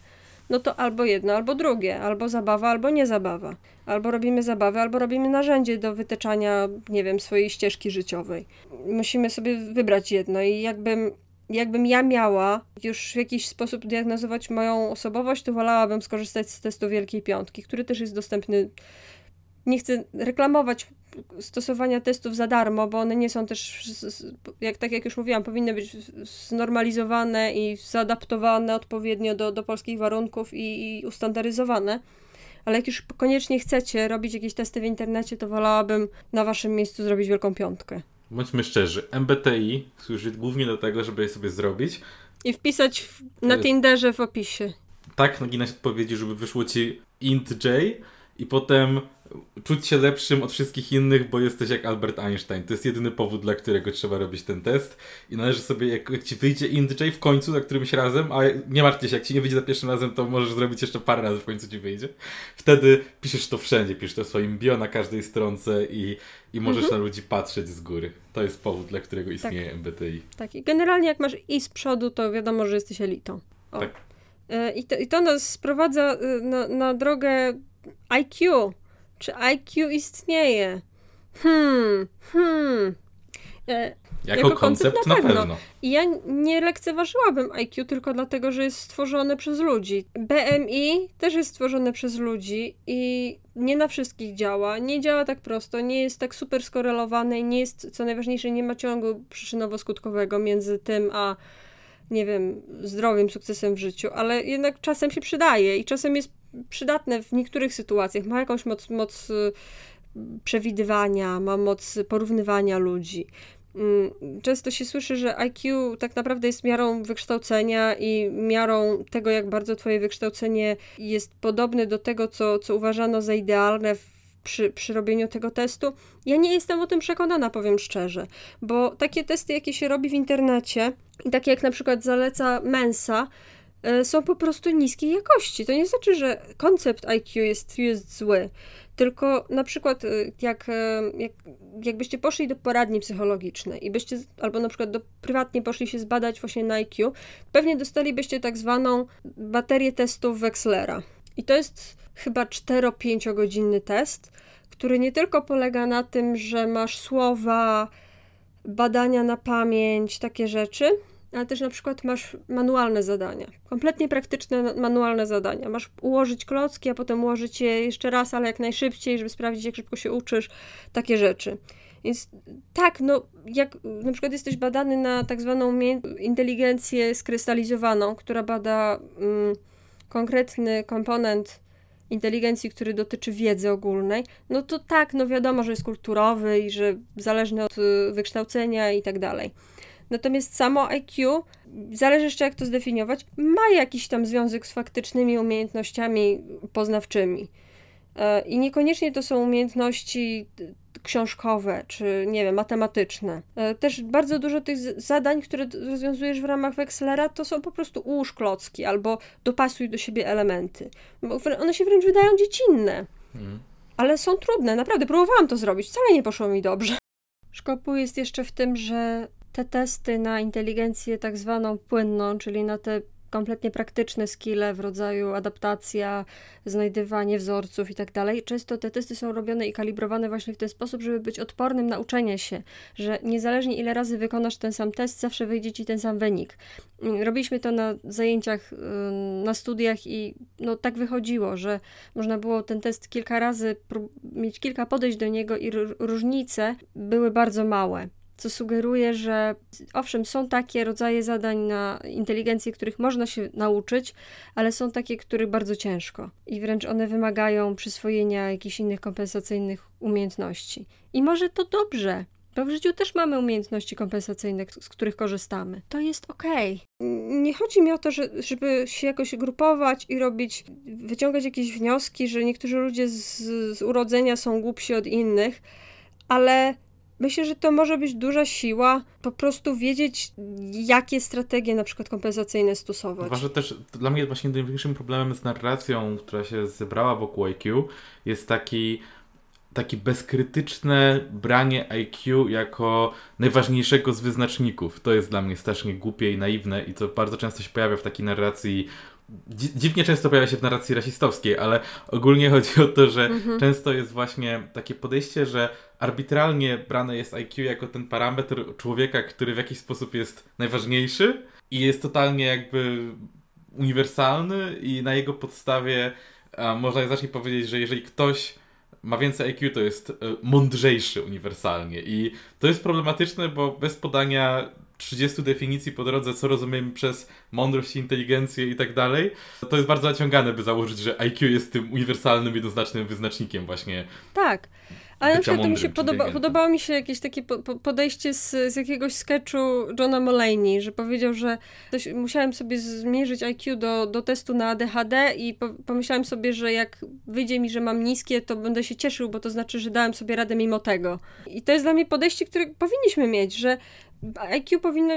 no to albo jedno, albo drugie, albo zabawa, albo nie zabawa. Albo robimy zabawę, albo robimy narzędzie do wytyczania, nie wiem, swojej ścieżki życiowej. Musimy sobie wybrać jedno i jakbym jakbym ja miała już w jakiś sposób diagnozować moją osobowość, to wolałabym skorzystać z testu Wielkiej Piątki, który też jest dostępny. Nie chcę reklamować stosowania testów za darmo, bo one nie są też, jak, tak jak już mówiłam, powinny być znormalizowane i zaadaptowane odpowiednio do, do polskich warunków i, i ustandaryzowane. Ale jak już koniecznie chcecie robić jakieś testy w internecie, to wolałabym na waszym miejscu zrobić wielką piątkę. Bądźmy szczerzy, MBTI służy głównie do tego, żeby je sobie zrobić. I wpisać w, na Tinderze w opisie. Tak, naginać odpowiedzi, żeby wyszło ci int J i potem czuć się lepszym od wszystkich innych, bo jesteś jak Albert Einstein. To jest jedyny powód, dla którego trzeba robić ten test. I należy sobie, jak, jak ci wyjdzie INTJ w końcu, za którymś razem, a nie martwcie się, jak ci nie wyjdzie za pierwszym razem, to możesz zrobić jeszcze parę razy w końcu ci wyjdzie. Wtedy piszesz to wszędzie, piszesz to w swoim bio na każdej stronce i, i możesz mhm. na ludzi patrzeć z góry. To jest powód, dla którego tak. istnieje tak. MBTI. Tak, i generalnie jak masz i z przodu, to wiadomo, że jesteś elitą. O. Tak. E, I to, I to nas sprowadza e, na, na drogę IQ czy IQ istnieje? Hmm, hmm. E, jako, jako, koncept, koncept na, pewno. na, pewno. I ja nie lekceważyłabym IQ tylko dlatego, że jest stworzone przez ludzi. BMI też jest stworzone przez ludzi i nie na wszystkich działa. Nie działa tak prosto, nie jest tak super skorelowane i nie jest, co najważniejsze, nie ma ciągu przyczynowo-skutkowego między tym a nie wiem, zdrowym sukcesem w życiu, ale jednak czasem się przydaje i czasem jest przydatne w niektórych sytuacjach. Ma jakąś moc, moc y, przewidywania, ma moc porównywania ludzi. Mm, często się słyszy, że IQ tak naprawdę jest miarą wykształcenia i miarą tego, jak bardzo Twoje wykształcenie jest podobne do tego, co, co uważano za idealne przy, przy robieniu tego testu. Ja nie jestem o tym przekonana, powiem szczerze, bo takie testy, jakie się robi w internecie i takie jak na przykład zaleca Mensa, są po prostu niskiej jakości. To nie znaczy, że koncept IQ jest, jest zły, tylko na przykład e, jak, e, jak, jakbyście poszli do poradni psychologicznej i byście, albo na przykład do, prywatnie poszli się zbadać właśnie na IQ, pewnie dostalibyście tak zwaną baterię testów Wexlera. I to jest chyba 4-5 godzinny test, który nie tylko polega na tym, że masz słowa, badania na pamięć, takie rzeczy, ale też na przykład masz manualne zadania, kompletnie praktyczne manualne zadania. Masz ułożyć klocki, a potem ułożyć je jeszcze raz, ale jak najszybciej, żeby sprawdzić, jak szybko się uczysz, takie rzeczy. Więc tak, no jak na przykład jesteś badany na tak zwaną inteligencję skrystalizowaną, która bada mm, konkretny komponent inteligencji, który dotyczy wiedzy ogólnej, no to tak, no wiadomo, że jest kulturowy i że zależny od y, wykształcenia i tak dalej. Natomiast samo IQ, zależy jeszcze jak to zdefiniować, ma jakiś tam związek z faktycznymi umiejętnościami poznawczymi. E, I niekoniecznie to są umiejętności książkowe, czy nie wiem, matematyczne. E, też bardzo dużo tych zadań, które rozwiązujesz w ramach Wexlera, to są po prostu ułóż klocki albo dopasuj do siebie elementy. One się wręcz wydają dziecinne. Mhm. Ale są trudne, naprawdę. Próbowałam to zrobić, wcale nie poszło mi dobrze. Szkopu jest jeszcze w tym, że te testy na inteligencję tak zwaną płynną, czyli na te kompletnie praktyczne skille w rodzaju adaptacja, znajdywanie wzorców i tak dalej. Często te testy są robione i kalibrowane właśnie w ten sposób, żeby być odpornym na uczenie się, że niezależnie ile razy wykonasz ten sam test, zawsze wyjdzie ci ten sam wynik. Robiliśmy to na zajęciach, na studiach i no tak wychodziło, że można było ten test kilka razy mieć kilka podejść do niego i różnice były bardzo małe co sugeruje, że owszem, są takie rodzaje zadań na inteligencję, których można się nauczyć, ale są takie, których bardzo ciężko i wręcz one wymagają przyswojenia jakichś innych kompensacyjnych umiejętności. I może to dobrze, bo w życiu też mamy umiejętności kompensacyjne, z których korzystamy. To jest okej. Okay. Nie chodzi mi o to, że, żeby się jakoś grupować i robić, wyciągać jakieś wnioski, że niektórzy ludzie z, z urodzenia są głupsi od innych, ale Myślę, że to może być duża siła, po prostu wiedzieć, jakie strategie na przykład kompensacyjne stosować. Uważam też, dla mnie właśnie największym problemem z narracją, która się zebrała wokół IQ, jest taki takie bezkrytyczne branie IQ jako najważniejszego z wyznaczników. To jest dla mnie strasznie głupie i naiwne i to bardzo często się pojawia w takiej narracji dziwnie często pojawia się w narracji rasistowskiej, ale ogólnie chodzi o to, że mhm. często jest właśnie takie podejście, że arbitralnie brane jest IQ jako ten parametr człowieka, który w jakiś sposób jest najważniejszy i jest totalnie jakby uniwersalny i na jego podstawie można zacznie powiedzieć, że jeżeli ktoś ma więcej IQ, to jest e, mądrzejszy uniwersalnie. I to jest problematyczne, bo bez podania 30 definicji po drodze, co rozumiemy przez mądrość, inteligencję i tak dalej, to jest bardzo naciągane, by założyć, że IQ jest tym uniwersalnym, jednoznacznym wyznacznikiem właśnie. Tak. Ale na przykład to mi się podoba, podobało mi się jakieś takie po, po podejście z, z jakiegoś sketchu Johna Mulaney, że powiedział, że coś, musiałem sobie zmierzyć IQ do, do testu na ADHD i po, pomyślałem sobie, że jak wyjdzie mi, że mam niskie, to będę się cieszył, bo to znaczy, że dałem sobie radę mimo tego. I to jest dla mnie podejście, które powinniśmy mieć, że IQ powinno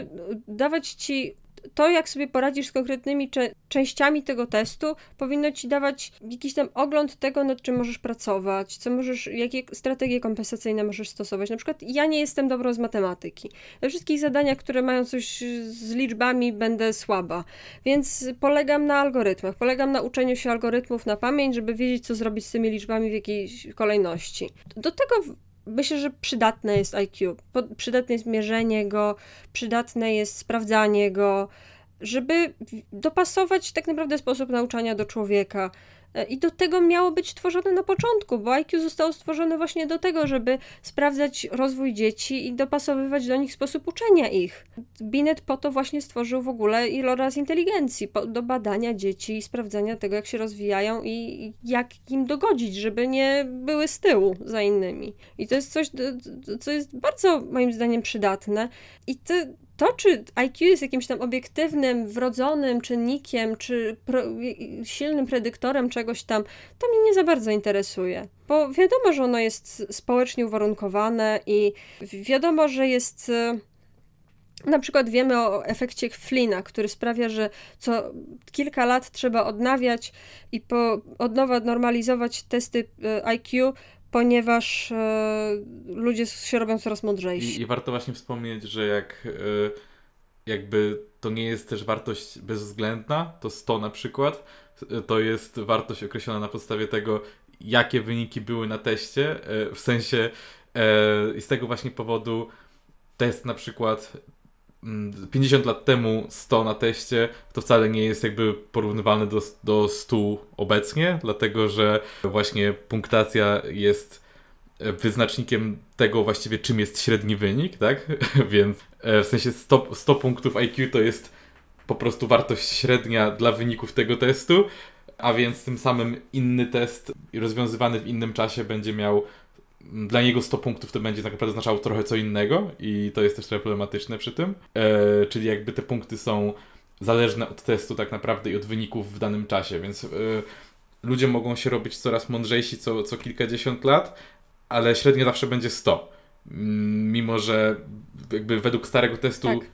dawać ci to, jak sobie poradzisz z konkretnymi cze częściami tego testu, powinno ci dawać jakiś tam ogląd tego, nad czym możesz pracować, co możesz, jakie strategie kompensacyjne możesz stosować. Na przykład ja nie jestem dobrą z matematyki. We wszystkich zadaniach, które mają coś z liczbami, będę słaba. Więc polegam na algorytmach. Polegam na uczeniu się algorytmów na pamięć, żeby wiedzieć, co zrobić z tymi liczbami w jakiejś kolejności. Do tego myślę, że przydatne jest IQ. Przydatne jest mierzenie go, przydatne jest sprawdzanie go, żeby dopasować tak naprawdę sposób nauczania do człowieka. E, I do tego miało być tworzone na początku, bo IQ zostało stworzone właśnie do tego, żeby sprawdzać rozwój dzieci i dopasowywać do nich sposób uczenia ich. Binet po to właśnie stworzył w ogóle iloraz inteligencji, po, do badania dzieci i sprawdzania tego, jak się rozwijają i jak im dogodzić, żeby nie były z tyłu za innymi. I to jest coś, co jest bardzo moim zdaniem przydatne. I te, to, czy IQ jest jakimś tam obiektywnym, wrodzonym czynnikiem, czy pro, silnym predyktorem czegoś tam, to mnie nie za bardzo interesuje. Bo wiadomo, że ono jest społecznie uwarunkowane i wiadomo, że jest. E, na przykład wiemy o efekcie Flina, który sprawia, że co kilka lat trzeba odnawiać i po, od nowa normalizować testy e, IQ, ponieważ e, ludzie się robią coraz mądrzejsi. I, I, warto właśnie wspomnieć, że jak e, jakby to nie jest też wartość bezwzględna, to 100 na przykład, e, to jest wartość określona na podstawie tego, jakie wyniki były na teście, w sensie i z tego właśnie powodu test na przykład 50 mm, lat temu 100 na teście to wcale nie jest jakby porównywalne do, do 100 obecnie, dlatego że właśnie punktacja jest wyznacznikiem tego właściwie czym jest średni wynik, tak? Więc e, w sensie 100, 100 punktów IQ to jest po prostu wartość średnia dla wyników tego testu, a więc tym samym inny test rozwiązywany w innym czasie będzie miał dla niego 100 punktów to będzie tak naprawdę oznaczało trochę co innego i to jest też trochę problematyczne przy tym. E, czyli jakby te punkty są zależne od testu tak naprawdę i od wyników w danym czasie, więc e, ludzie mogą się robić coraz mądrzejsi co, co kilkadziesiąt lat, ale średnio zawsze będzie 100. Mm, mimo, że jakby według starego testu tak.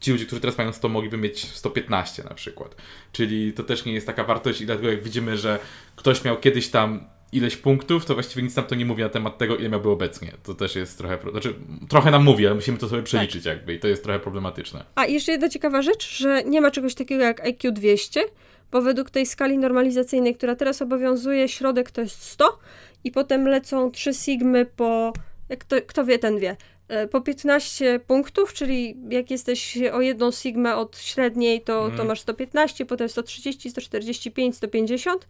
ci ludzie, którzy teraz mają 100 mogliby mieć 115 na przykład. Czyli to też nie jest taka wartość i dlatego jak widzimy, że ktoś miał kiedyś tam ileś punktów, to właściwie nic nam to nie mówi na temat tego, ile miałby obecnie. To też jest trochę, znaczy trochę nam mówi, ale musimy to sobie przeliczyć tak. jakby i to jest trochę problematyczne. A jeszcze jedna ciekawa rzecz, że nie ma czegoś takiego jak IQ 200, bo według tej skali normalizacyjnej, która teraz obowiązuje, środek to jest 100 i potem lecą 3 sigmy po, jak to, kto wie, ten wie, e, po 15 punktów, czyli jak jesteś o jedną sigmę od średniej, to, to mhm. masz 115, potem 130, 145, 150,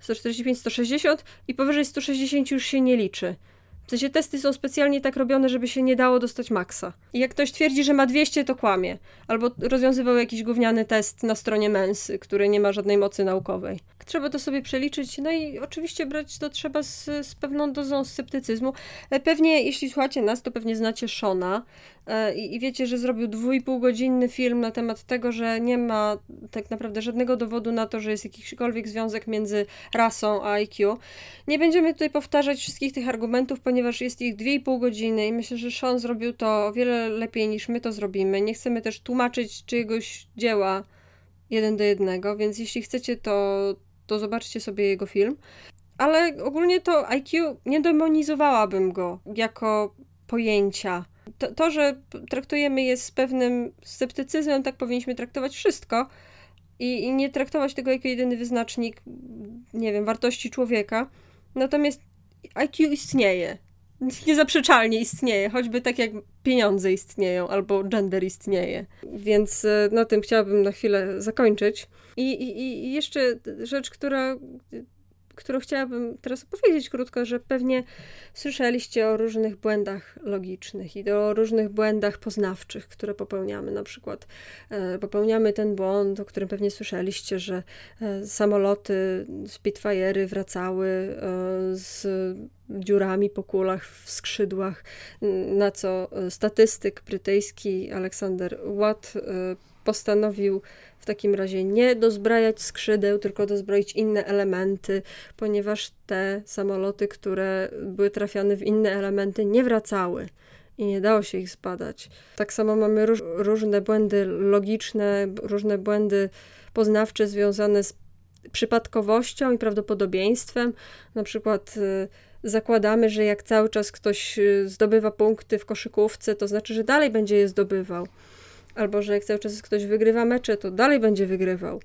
145, 160 i powyżej 160 już się nie liczy. W sensie testy są specjalnie tak robione, żeby się nie dało dostać maksa. I jak ktoś twierdzi, że ma 200, to kłamie. Albo rozwiązywał jakiś gówniany test na stronie Mensy, który nie ma żadnej mocy naukowej. Trzeba to sobie przeliczyć, no i oczywiście brać to trzeba z, z pewną dozą sceptycyzmu. E, pewnie, jeśli słuchacie nas, to pewnie znacie Shona e, i, i wiecie, że zrobił dwójpół godzinny film na temat tego, że nie ma tak naprawdę żadnego dowodu na to, że jest jakikolwiek związek między rasą a IQ. Nie będziemy tutaj powtarzać wszystkich tych argumentów, ponieważ jest ich dwie i pół godziny i myślę, że Sean zrobił to o wiele lepiej niż my to zrobimy. Nie chcemy też tłumaczyć czyjegoś dzieła jeden do jednego, więc jeśli chcecie, to, to zobaczcie sobie jego film. Ale ogólnie to IQ nie demonizowałabym go jako pojęcia. To, to, że traktujemy je z pewnym sceptycyzmem, tak powinniśmy traktować wszystko i, i nie traktować tego jako jedyny wyznacznik, nie wiem, wartości człowieka. Natomiast IQ istnieje. Niezaprzeczalnie istnieje, choćby tak jak pieniądze istnieją albo gender istnieje. Więc e, na tym chciałabym na chwilę zakończyć. I, i, i jeszcze rzecz, która którą chciałabym teraz opowiedzieć krótko, że pewnie słyszeliście o różnych błędach logicznych i o różnych błędach poznawczych, które popełniamy. Na przykład e, popełniamy ten błąd, o którym pewnie słyszeliście, że e, samoloty Spitfire'y wracały e, z dziurami po kulach w skrzydłach, na co statystyk brytyjski Aleksander Watt postanowił w takim razie nie dozbrajać skrzydeł, tylko dozbroić inne elementy, ponieważ te samoloty, które były trafiane w inne elementy, nie wracały i nie dało się ich zbadać. Tak samo mamy róż, różne błędy logiczne, różne błędy poznawcze związane z przypadkowością i prawdopodobieństwem. Na przykład y, zakładamy, że jak cały czas ktoś y, zdobywa punkty w koszykówce, to znaczy, że dalej będzie je zdobywał albo że jak cały czas ktoś wygrywa mecze, to dalej będzie wygrywał,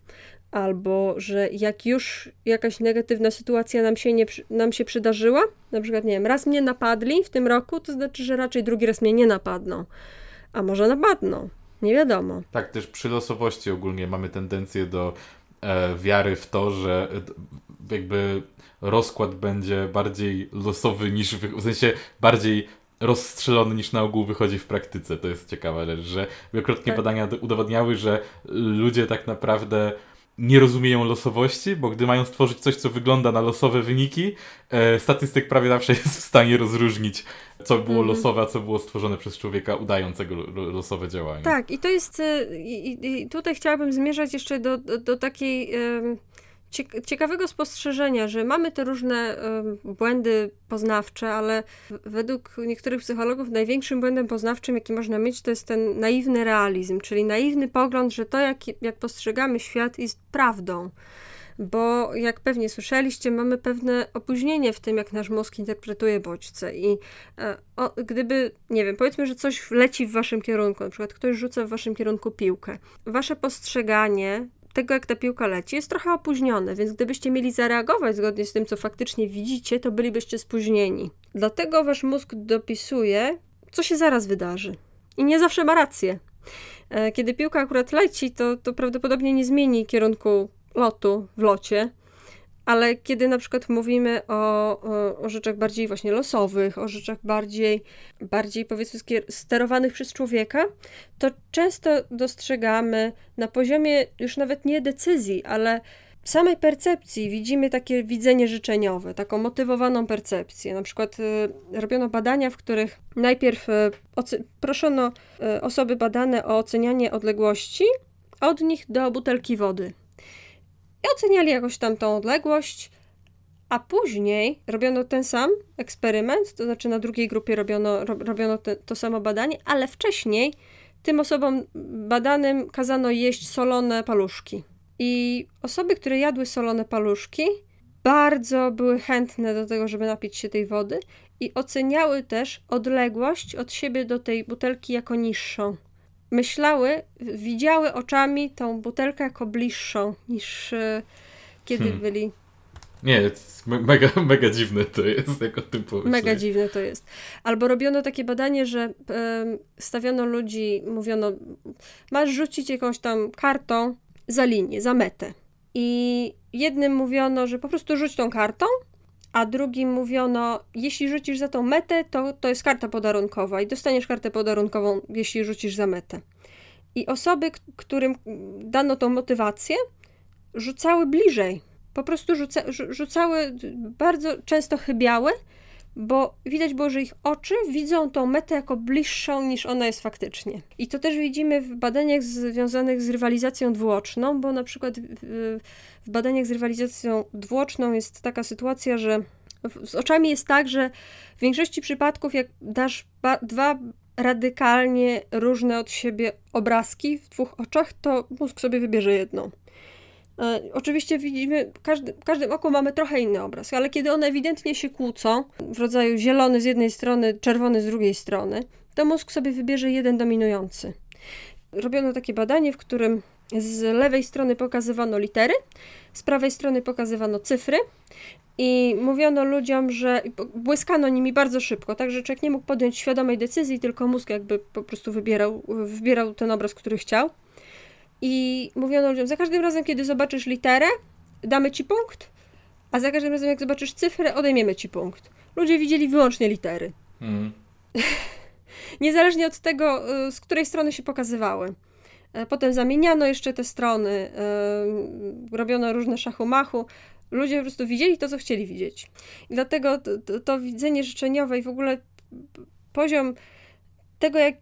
albo że jak już jakaś negatywna sytuacja nam się, nie, nam się przydarzyła, na przykład, nie wiem, raz mnie napadli w tym roku, to znaczy, że raczej drugi raz mnie nie napadną, a może napadną, nie wiadomo. Tak, też przy losowości ogólnie mamy tendencję do e, wiary w to, że e, jakby rozkład będzie bardziej losowy niż, w, sensie bardziej rozstrzelony niż na ogół wychodzi w praktyce. To jest ciekawa rzecz, że wielokrotnie tak. badania udowadniały, że ludzie tak naprawdę nie rozumieją losowości, bo gdy mają stworzyć coś, co wygląda na losowe wyniki, e, statystyk prawie zawsze jest w stanie rozróżnić, co było mm. losowe, a co było stworzone przez człowieka udającego losowe działanie. Tak, i to jest, e, i, i tutaj chciałabym zmierzać jeszcze do, do, do takiej ciekawego spostrzeżenia, że mamy te różne błędy poznawcze, ale według niektórych psychologów największym błędem poznawczym, jaki można mieć, to jest ten naiwny realizm, czyli naiwny pogląd, że to, jak, jak postrzegamy świat, jest prawdą bo jak pewnie słyszeliście, mamy pewne opóźnienie w tym, jak nasz mózg interpretuje bodźce. I e, o, gdyby, nie wiem, powiedzmy, że coś leci w waszym kierunku, na przykład ktoś rzuca w waszym kierunku piłkę, wasze postrzeganie tego, jak ta piłka leci, jest trochę opóźnione, więc gdybyście mieli zareagować zgodnie z tym, co faktycznie widzicie, to bylibyście spóźnieni. Dlatego wasz mózg dopisuje, co się zaraz wydarzy. I nie zawsze ma rację. E, kiedy piłka akurat leci, to, to prawdopodobnie nie zmieni kierunku lotu w locie, ale kiedy na przykład mówimy o, o, o, rzeczach bardziej właśnie losowych, o rzeczach bardziej, bardziej powiedzmy sterowanych przez człowieka, to często dostrzegamy na poziomie już nawet nie decyzji, ale samej percepcji widzimy takie widzenie życzeniowe, taką motywowaną percepcję. Na przykład y, robiono badania, w których najpierw y, proszono y, osoby badane o ocenianie odległości od nich do butelki wody oceniali jakoś tam tą odległość, a później robiono ten sam eksperyment, to znaczy na drugiej grupie robiono, robiono te, to samo badanie, ale wcześniej tym osobom badanym kazano jeść solone paluszki. I osoby, które jadły solone paluszki, bardzo były chętne do tego, żeby napić się tej wody i oceniały też odległość od siebie do tej butelki jako niższą. Myślały, widziały oczami tą butelkę jako bliższą niż e, kiedy hmm. byli. Nie, mega, mega dziwne to jest jako typu. Mega dziwne to jest. Albo robiono takie badanie, że stawiono ludzi, mówiono, masz rzucić jakąś tam kartą za linię, za metę. I jednym mówiono, że po prostu rzuć tą kartą, a drugim mówiono, jeśli rzucisz za tą metę, to, to jest karta podarunkowa i dostaniesz kartę podarunkową, jeśli rzucisz za metę. I osoby, którym dano tą motywację, rzucały bliżej. Po prostu rzuca, rzucały, bardzo często chybiały, bo widać było, że ich oczy widzą tą metę jako bliższą niż ona jest faktycznie. I to też widzimy w badaniach związanych z rywalizacją dwuoczną, bo na przykład w, w badaniach z rywalizacją dwuoczną jest taka sytuacja, że z oczami jest tak, że w większości przypadków, jak dasz dwa radykalnie różne od siebie obrazki w dwóch oczach, to mózg sobie wybierze jedną. E, oczywiście widzimy, każdy, w każdym oku mamy trochę inny obraz, ale kiedy one ewidentnie się kłócą, w rodzaju zielony z jednej strony, czerwony z drugiej strony, to mózg sobie wybierze jeden dominujący. Robiono takie badanie, w którym z lewej strony pokazywano litery, z prawej strony pokazywano cyfry i mówiono ludziom, że błyskano nimi bardzo szybko, tak że człowiek nie mógł podjąć świadomej decyzji, tylko mózg jakby po prostu wybierał, wybierał ten obraz, który chciał. I mówiono ludziom, za każdym razem, kiedy zobaczysz literę, damy ci punkt, a za każdym razem, jak zobaczysz cyfrę, odejmiemy ci punkt. Ludzie widzieli wyłącznie litery. Mm. Niezależnie od tego, y, z której strony się pokazywały. E, potem zamieniano jeszcze te strony, yy, robiono różne szachumachu. Ludzie po prostu widzieli to, co chcieli widzieć. I dlatego to, to, to widzenie życzeniowe i w ogóle poziom tego, jak,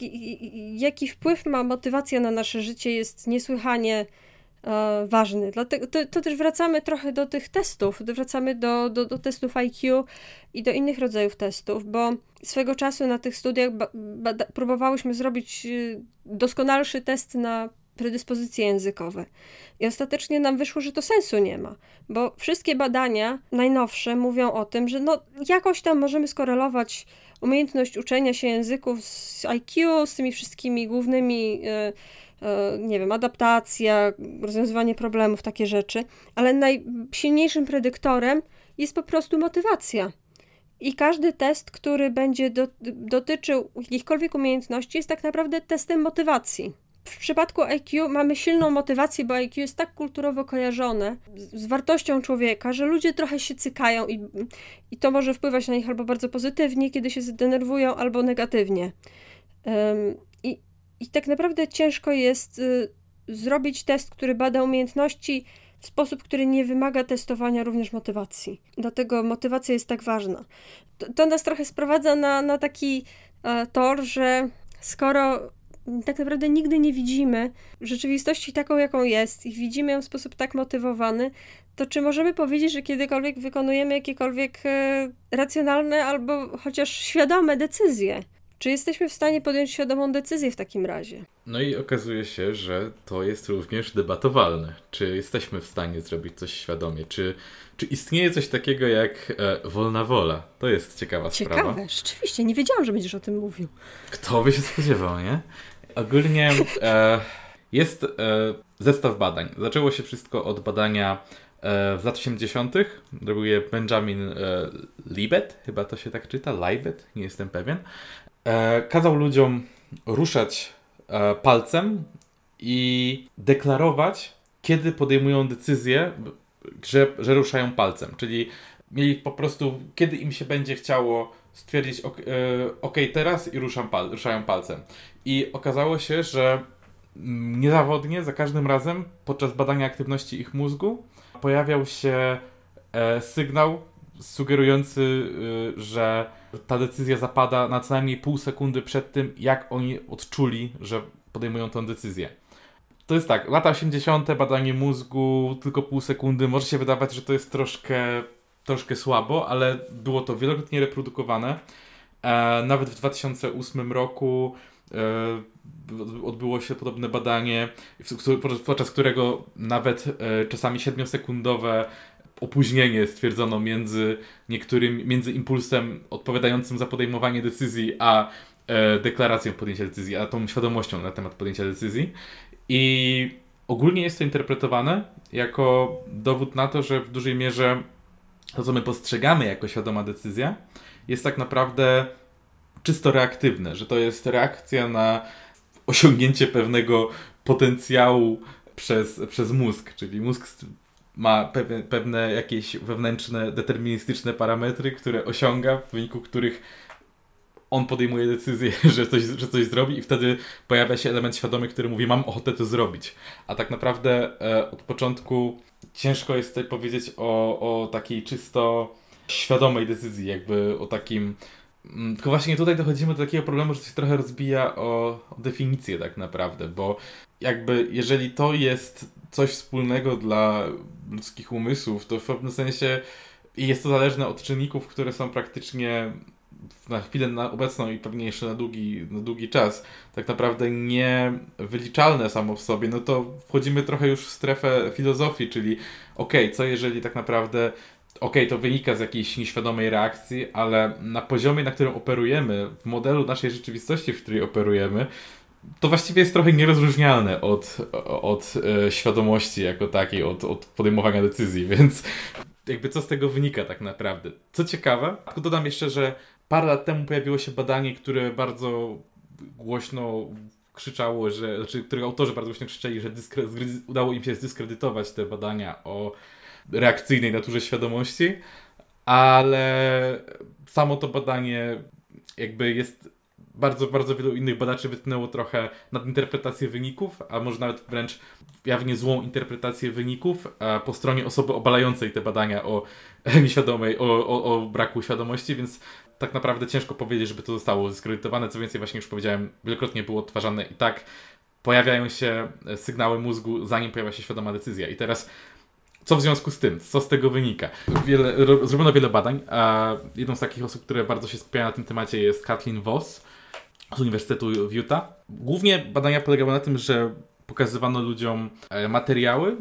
jaki wpływ ma motywacja na nasze życie, jest niesłychanie e, ważny. Dlatego to, to, też wracamy trochę do tych testów, wracamy do, do, do testów IQ i do innych rodzajów testów, bo swego czasu na tych studiach próbowałyśmy zrobić y, doskonalszy test na predyspozycje językowe. I ostatecznie nam wyszło, że to sensu nie ma, bo wszystkie badania najnowsze mówią o tym, że no jakoś tam możemy skorelować umiejętność uczenia się języków z IQ, z tymi wszystkimi głównymi, e, e, nie wiem, adaptacja, rozwiązywanie problemów, takie rzeczy, ale najsilniejszym predyktorem jest po prostu motywacja. I każdy test, który będzie do, dotyczył jakichkolwiek umiejętności, jest tak naprawdę testem motywacji. W przypadku IQ mamy silną motywację, bo IQ jest tak kulturowo kojarzone z, wartością człowieka, że ludzie trochę się cykają i, i to może wpływać na nich albo bardzo pozytywnie, kiedy się zdenerwują, albo negatywnie. Um, i, I tak naprawdę ciężko jest y, zrobić test, który bada umiejętności w sposób, który nie wymaga testowania również motywacji. Dlatego motywacja jest tak ważna. To, to nas trochę sprowadza na, na taki e, tor, że skoro tak naprawdę nigdy nie widzimy rzeczywistości taką, jaką jest i widzimy ją w sposób tak motywowany, to czy możemy powiedzieć, że kiedykolwiek wykonujemy jakiekolwiek e, racjonalne albo chociaż świadome decyzje? Czy jesteśmy w stanie podjąć świadomą decyzję w takim razie? No i okazuje się, że to jest również debatowalne. Czy jesteśmy w stanie zrobić coś świadomie? Czy, czy istnieje coś takiego jak e, wolna wola? To jest ciekawa, ciekawa sprawa. Ciekawe, rzeczywiście. Nie wiedziałam, że będziesz o tym mówił. Kto by się spodziewał, nie? Ogólnie e, jest e, zestaw badań. Zaczęło się wszystko od badania e, w lat 80. Robił je Benjamin e, Libet, chyba to się tak czyta, Libet, nie jestem pewien. E, kazał ludziom ruszać e, palcem i deklarować, kiedy podejmują decyzję, że, że ruszają palcem. Czyli mieli po prostu, kiedy im się będzie chciało stwierdzić, ok, ok teraz i ruszam pal, ruszają palcem. I okazało się, że mm, niezawodnie za każdym razem podczas badania aktywności ich mózgu pojawiał się e, sygnał sugerujący, e, że ta decyzja zapada na co najmniej pół sekundy przed tym, jak oni odczuli, że podejmują tę decyzję. To jest tak, lata 80., badanie mózgu, tylko pół sekundy. Może się wydawać, że to jest troszkę, troszkę słabo, ale było to wielokrotnie reprodukowane. E, nawet w 2008 roku E, odbyło się podobne badanie, podczas którego nawet e, czasami 7-sekundowe opóźnienie stwierdzono między niektórym, między impulsem odpowiadającym za podejmowanie decyzji, a e, deklaracją podjęcia decyzji, a tą świadomością na temat podjęcia decyzji. I ogólnie jest to interpretowane jako dowód na to, że w dużej mierze to, co my postrzegamy jako świadoma decyzja, jest tak naprawdę czysto reaktywne, że to jest reakcja na osiągnięcie pewnego potencjału przez, przez mózg, czyli mózg ma pewne, pewne jakieś wewnętrzne, deterministyczne parametry, które osiąga, w wyniku których on podejmuje decyzję, że coś, że coś zrobi i wtedy pojawia się element świadomy, który mówi, mam ochotę to zrobić. A tak naprawdę e, od początku ciężko jest tutaj powiedzieć o, o takiej czysto świadomej decyzji, jakby o takim mm, tylko właśnie tutaj dochodzimy do takiego problemu, że się trochę rozbija o, o, definicję tak naprawdę, bo jakby jeżeli to jest coś wspólnego dla ludzkich umysłów, to w pewnym sensie jest to zależne od czynników, które są praktycznie na chwilę na obecną i pewnie jeszcze na długi, na długi czas, tak naprawdę nie wyliczalne samo w sobie, no to wchodzimy trochę już w strefę filozofii, czyli okej, okay, co jeżeli tak naprawdę okej, okay, to wynika z jakiejś nieświadomej reakcji, ale na poziomie, na którym operujemy, w modelu naszej rzeczywistości, w której operujemy, to właściwie jest trochę nierozróżnialne od, od e, świadomości jako takiej, od, od podejmowania decyzji, więc jakby co z tego wynika tak naprawdę. Co ciekawe, tylko dodam jeszcze, że parę lat temu pojawiło się badanie, które bardzo głośno krzyczało, że, znaczy, którego autorzy bardzo głośno krzyczeli, że udało im się zdyskredytować te badania o reakcyjnej naturze świadomości, ale samo to badanie jakby jest bardzo, bardzo wielu innych badaczy wytknęło trochę nadinterpretację wyników, a może nawet wręcz jawnie złą interpretację wyników po stronie osoby obalającej te badania o nieświadomej, o, o, o braku świadomości, więc tak naprawdę ciężko powiedzieć, żeby to zostało zdyskredytowane. Co więcej, właśnie już powiedziałem, wielokrotnie było odtwarzane i tak pojawiają się sygnały mózgu, zanim pojawia się świadoma decyzja. I teraz co w związku z tym? Co z tego wynika? Wiele, zrobiono wiele badań, a jedną z takich osób, które bardzo się skupiają na tym temacie jest Kathleen Voss z Uniwersytetu w Utah. Głównie badania polegały na tym, że pokazywano ludziom e, materiały.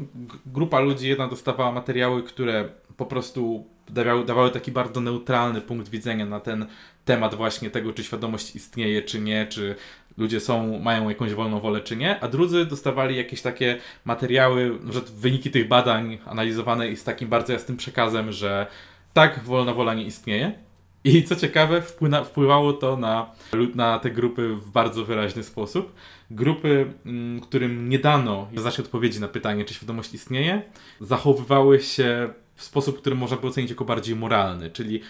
Grupa ludzi jedna dostawała materiały, które po prostu dawały, dawały taki bardzo neutralny punkt widzenia na ten temat właśnie tego, czy świadomość istnieje, czy nie, czy ludzie są, mają jakąś wolną wolę, czy nie, a drudzy dostawali jakieś takie materiały, że wyniki tych badań analizowane i z takim bardzo jasnym przekazem, że tak, wolna wola nie istnieje. I co ciekawe, wpływało to na, na te grupy w bardzo wyraźny sposób. Grupy, mm, którym nie dano znacznej odpowiedzi na pytanie, czy świadomość istnieje, zachowywały się w sposób, który można by ocenić jako bardziej moralny, czyli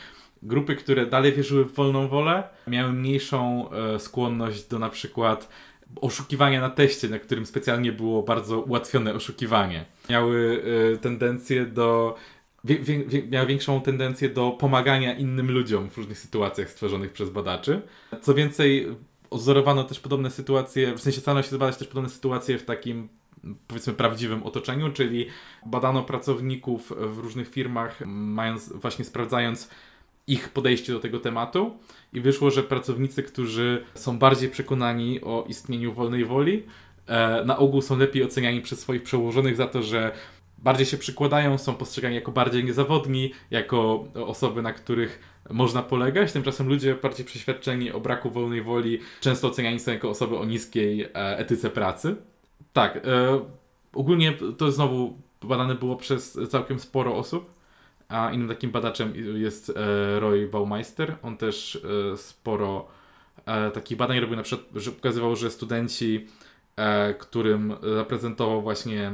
grupy, które dalej wierzyły w wolną wolę, miały mniejszą e, skłonność do na przykład oszukiwania na teście, na którym specjalnie było bardzo ułatwione oszukiwanie. Miały e, tendencję do wie, wie, miała większą tendencję do pomagania innym ludziom w różnych sytuacjach stworzonych przez badaczy. Co więcej, odzorowano też podobne sytuacje, w sensie starano się zbadać też podobne sytuacje w takim powiedzmy prawdziwym otoczeniu, czyli badano pracowników w różnych firmach, mając, właśnie sprawdzając ich podejście do tego tematu i wyszło, że pracownicy, którzy są bardziej przekonani o istnieniu wolnej woli, e, na ogół są lepiej oceniani przez swoich przełożonych za to, że bardziej się przykładają, są postrzegani jako bardziej niezawodni, jako osoby, na których można polegać. Tymczasem ludzie bardziej przeświadczeni o braku wolnej woli często oceniani są jako osoby o niskiej e, etyce pracy. Tak, e, ogólnie to znowu badane było przez całkiem sporo osób. A innym takim badaczem jest e, Roy Baumeister. On też e, sporo e, takich badań robił, na przykład, że pokazywał, że studenci, którym zaprezentował właśnie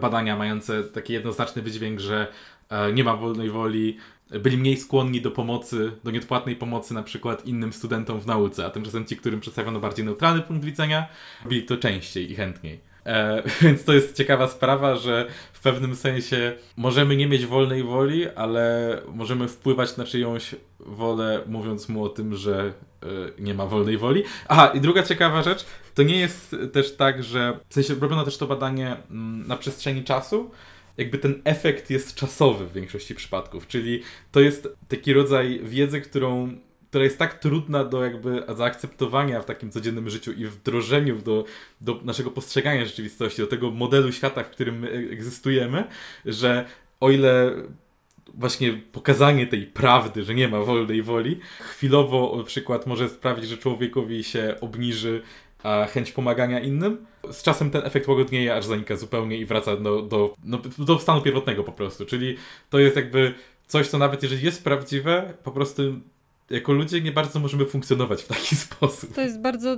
badania mające taki jednoznaczny wydźwięk, że nie ma wolnej woli, byli mniej skłonni do pomocy, do nieodpłatnej pomocy na przykład innym studentom w nauce, a tymczasem ci, którym przedstawiono bardziej neutralny punkt widzenia, byli to częściej i chętniej. E, więc to jest ciekawa sprawa, że w pewnym sensie możemy nie mieć wolnej woli, ale możemy wpływać na czyjąś wolę, mówiąc mu o tym, że e, nie ma wolnej woli. Aha, i druga ciekawa rzecz, to nie jest też tak, że w sensie robiono też to badanie mm, na przestrzeni czasu, jakby ten efekt jest czasowy w większości przypadków, czyli to jest taki rodzaj wiedzy, którą która jest tak trudna do jakby zaakceptowania w takim codziennym życiu i wdrożeniu do, do naszego postrzegania rzeczywistości, do tego modelu świata, w którym my egzystujemy, że o ile właśnie pokazanie tej prawdy, że nie ma wolnej woli, chwilowo przykład może sprawić, że człowiekowi się obniży a chęć pomagania innym. Z czasem ten efekt łagodnieje, aż zanika zupełnie i wraca do, do, no, do stanu pierwotnego po prostu. Czyli to jest jakby coś, co nawet jeżeli jest prawdziwe, po prostu jako ludzie nie bardzo możemy funkcjonować w taki sposób. To jest bardzo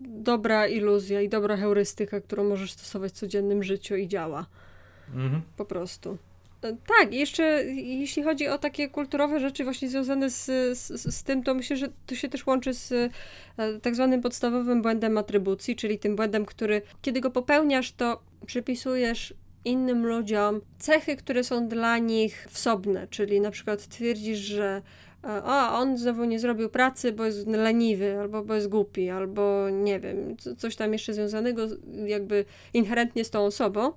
dobra iluzja i dobra heurystyka, którą możesz stosować w codziennym życiu i działa. Mhm. Po prostu. E, tak, jeszcze jeśli chodzi o takie kulturowe rzeczy właśnie związane z, z, z, tym, to myślę, że to się też łączy z e, tak zwanym podstawowym błędem atrybucji, czyli tym błędem, który kiedy go popełniasz, to przypisujesz innym ludziom cechy, które są dla nich wsobne, czyli na przykład twierdzisz, że a e, on znowu nie zrobił pracy, bo jest leniwy, albo bo jest głupi, albo nie wiem, coś tam jeszcze związanego jakby inherentnie z tą osobą.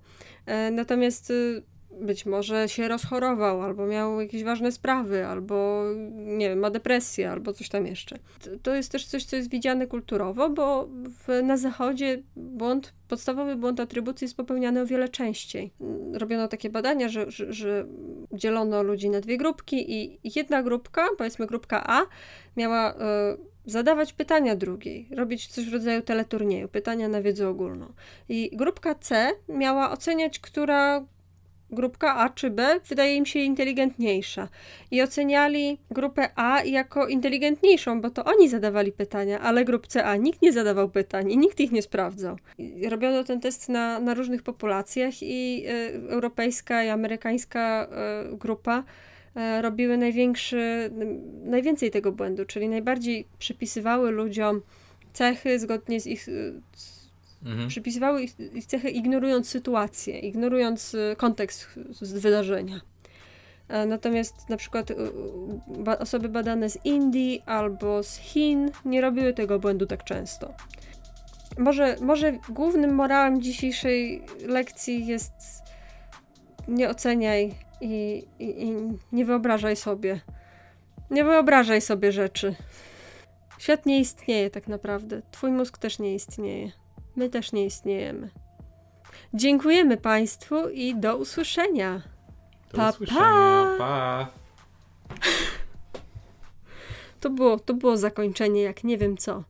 Natomiast y, być może się rozchorował, albo miał jakieś ważne sprawy, albo nie wiem, ma depresję, albo coś tam jeszcze. To jest też coś, co jest widziane kulturowo, bo w, na zachodzie błąd, podstawowy błąd atrybucji jest popełniany o wiele częściej. Robiono takie badania, że, że, że dzielono ludzi na dwie grupki i jedna grupka, powiedzmy grupka A, miała y, zadawać pytania drugiej, robić coś w rodzaju teleturnieju, pytania na wiedzę ogólną. I grupka C miała oceniać, która grupka A czy B wydaje im się inteligentniejsza. I oceniali grupę A jako inteligentniejszą, bo to oni zadawali pytania, ale grupce A nikt nie zadawał pytań i nikt ich nie sprawdzał. I robiono ten test na, na różnych populacjach i y, europejska i amerykańska y, grupa y, robiły największy, najwięcej tego błędu, czyli najbardziej przypisywały ludziom cechy zgodnie z ich Mhm. Przypisywały ich, ich cechy ignorując sytuację, ignorując y, kontekst wydarzenia. Natomiast na przykład y, ba osoby badane z Indii albo z Chin nie robiły tego błędu tak często. Może, może głównym morałem dzisiejszej lekcji jest nie oceniaj i, i, i nie wyobrażaj sobie. Nie wyobrażaj sobie rzeczy. Świat nie istnieje tak naprawdę. Twój mózg też nie istnieje. My też nie istniejemy. Dziękujemy Państwu i do usłyszenia. Do pa, usłyszenia. Pa. pa. To było, to było zakończenie, jak nie wiem co.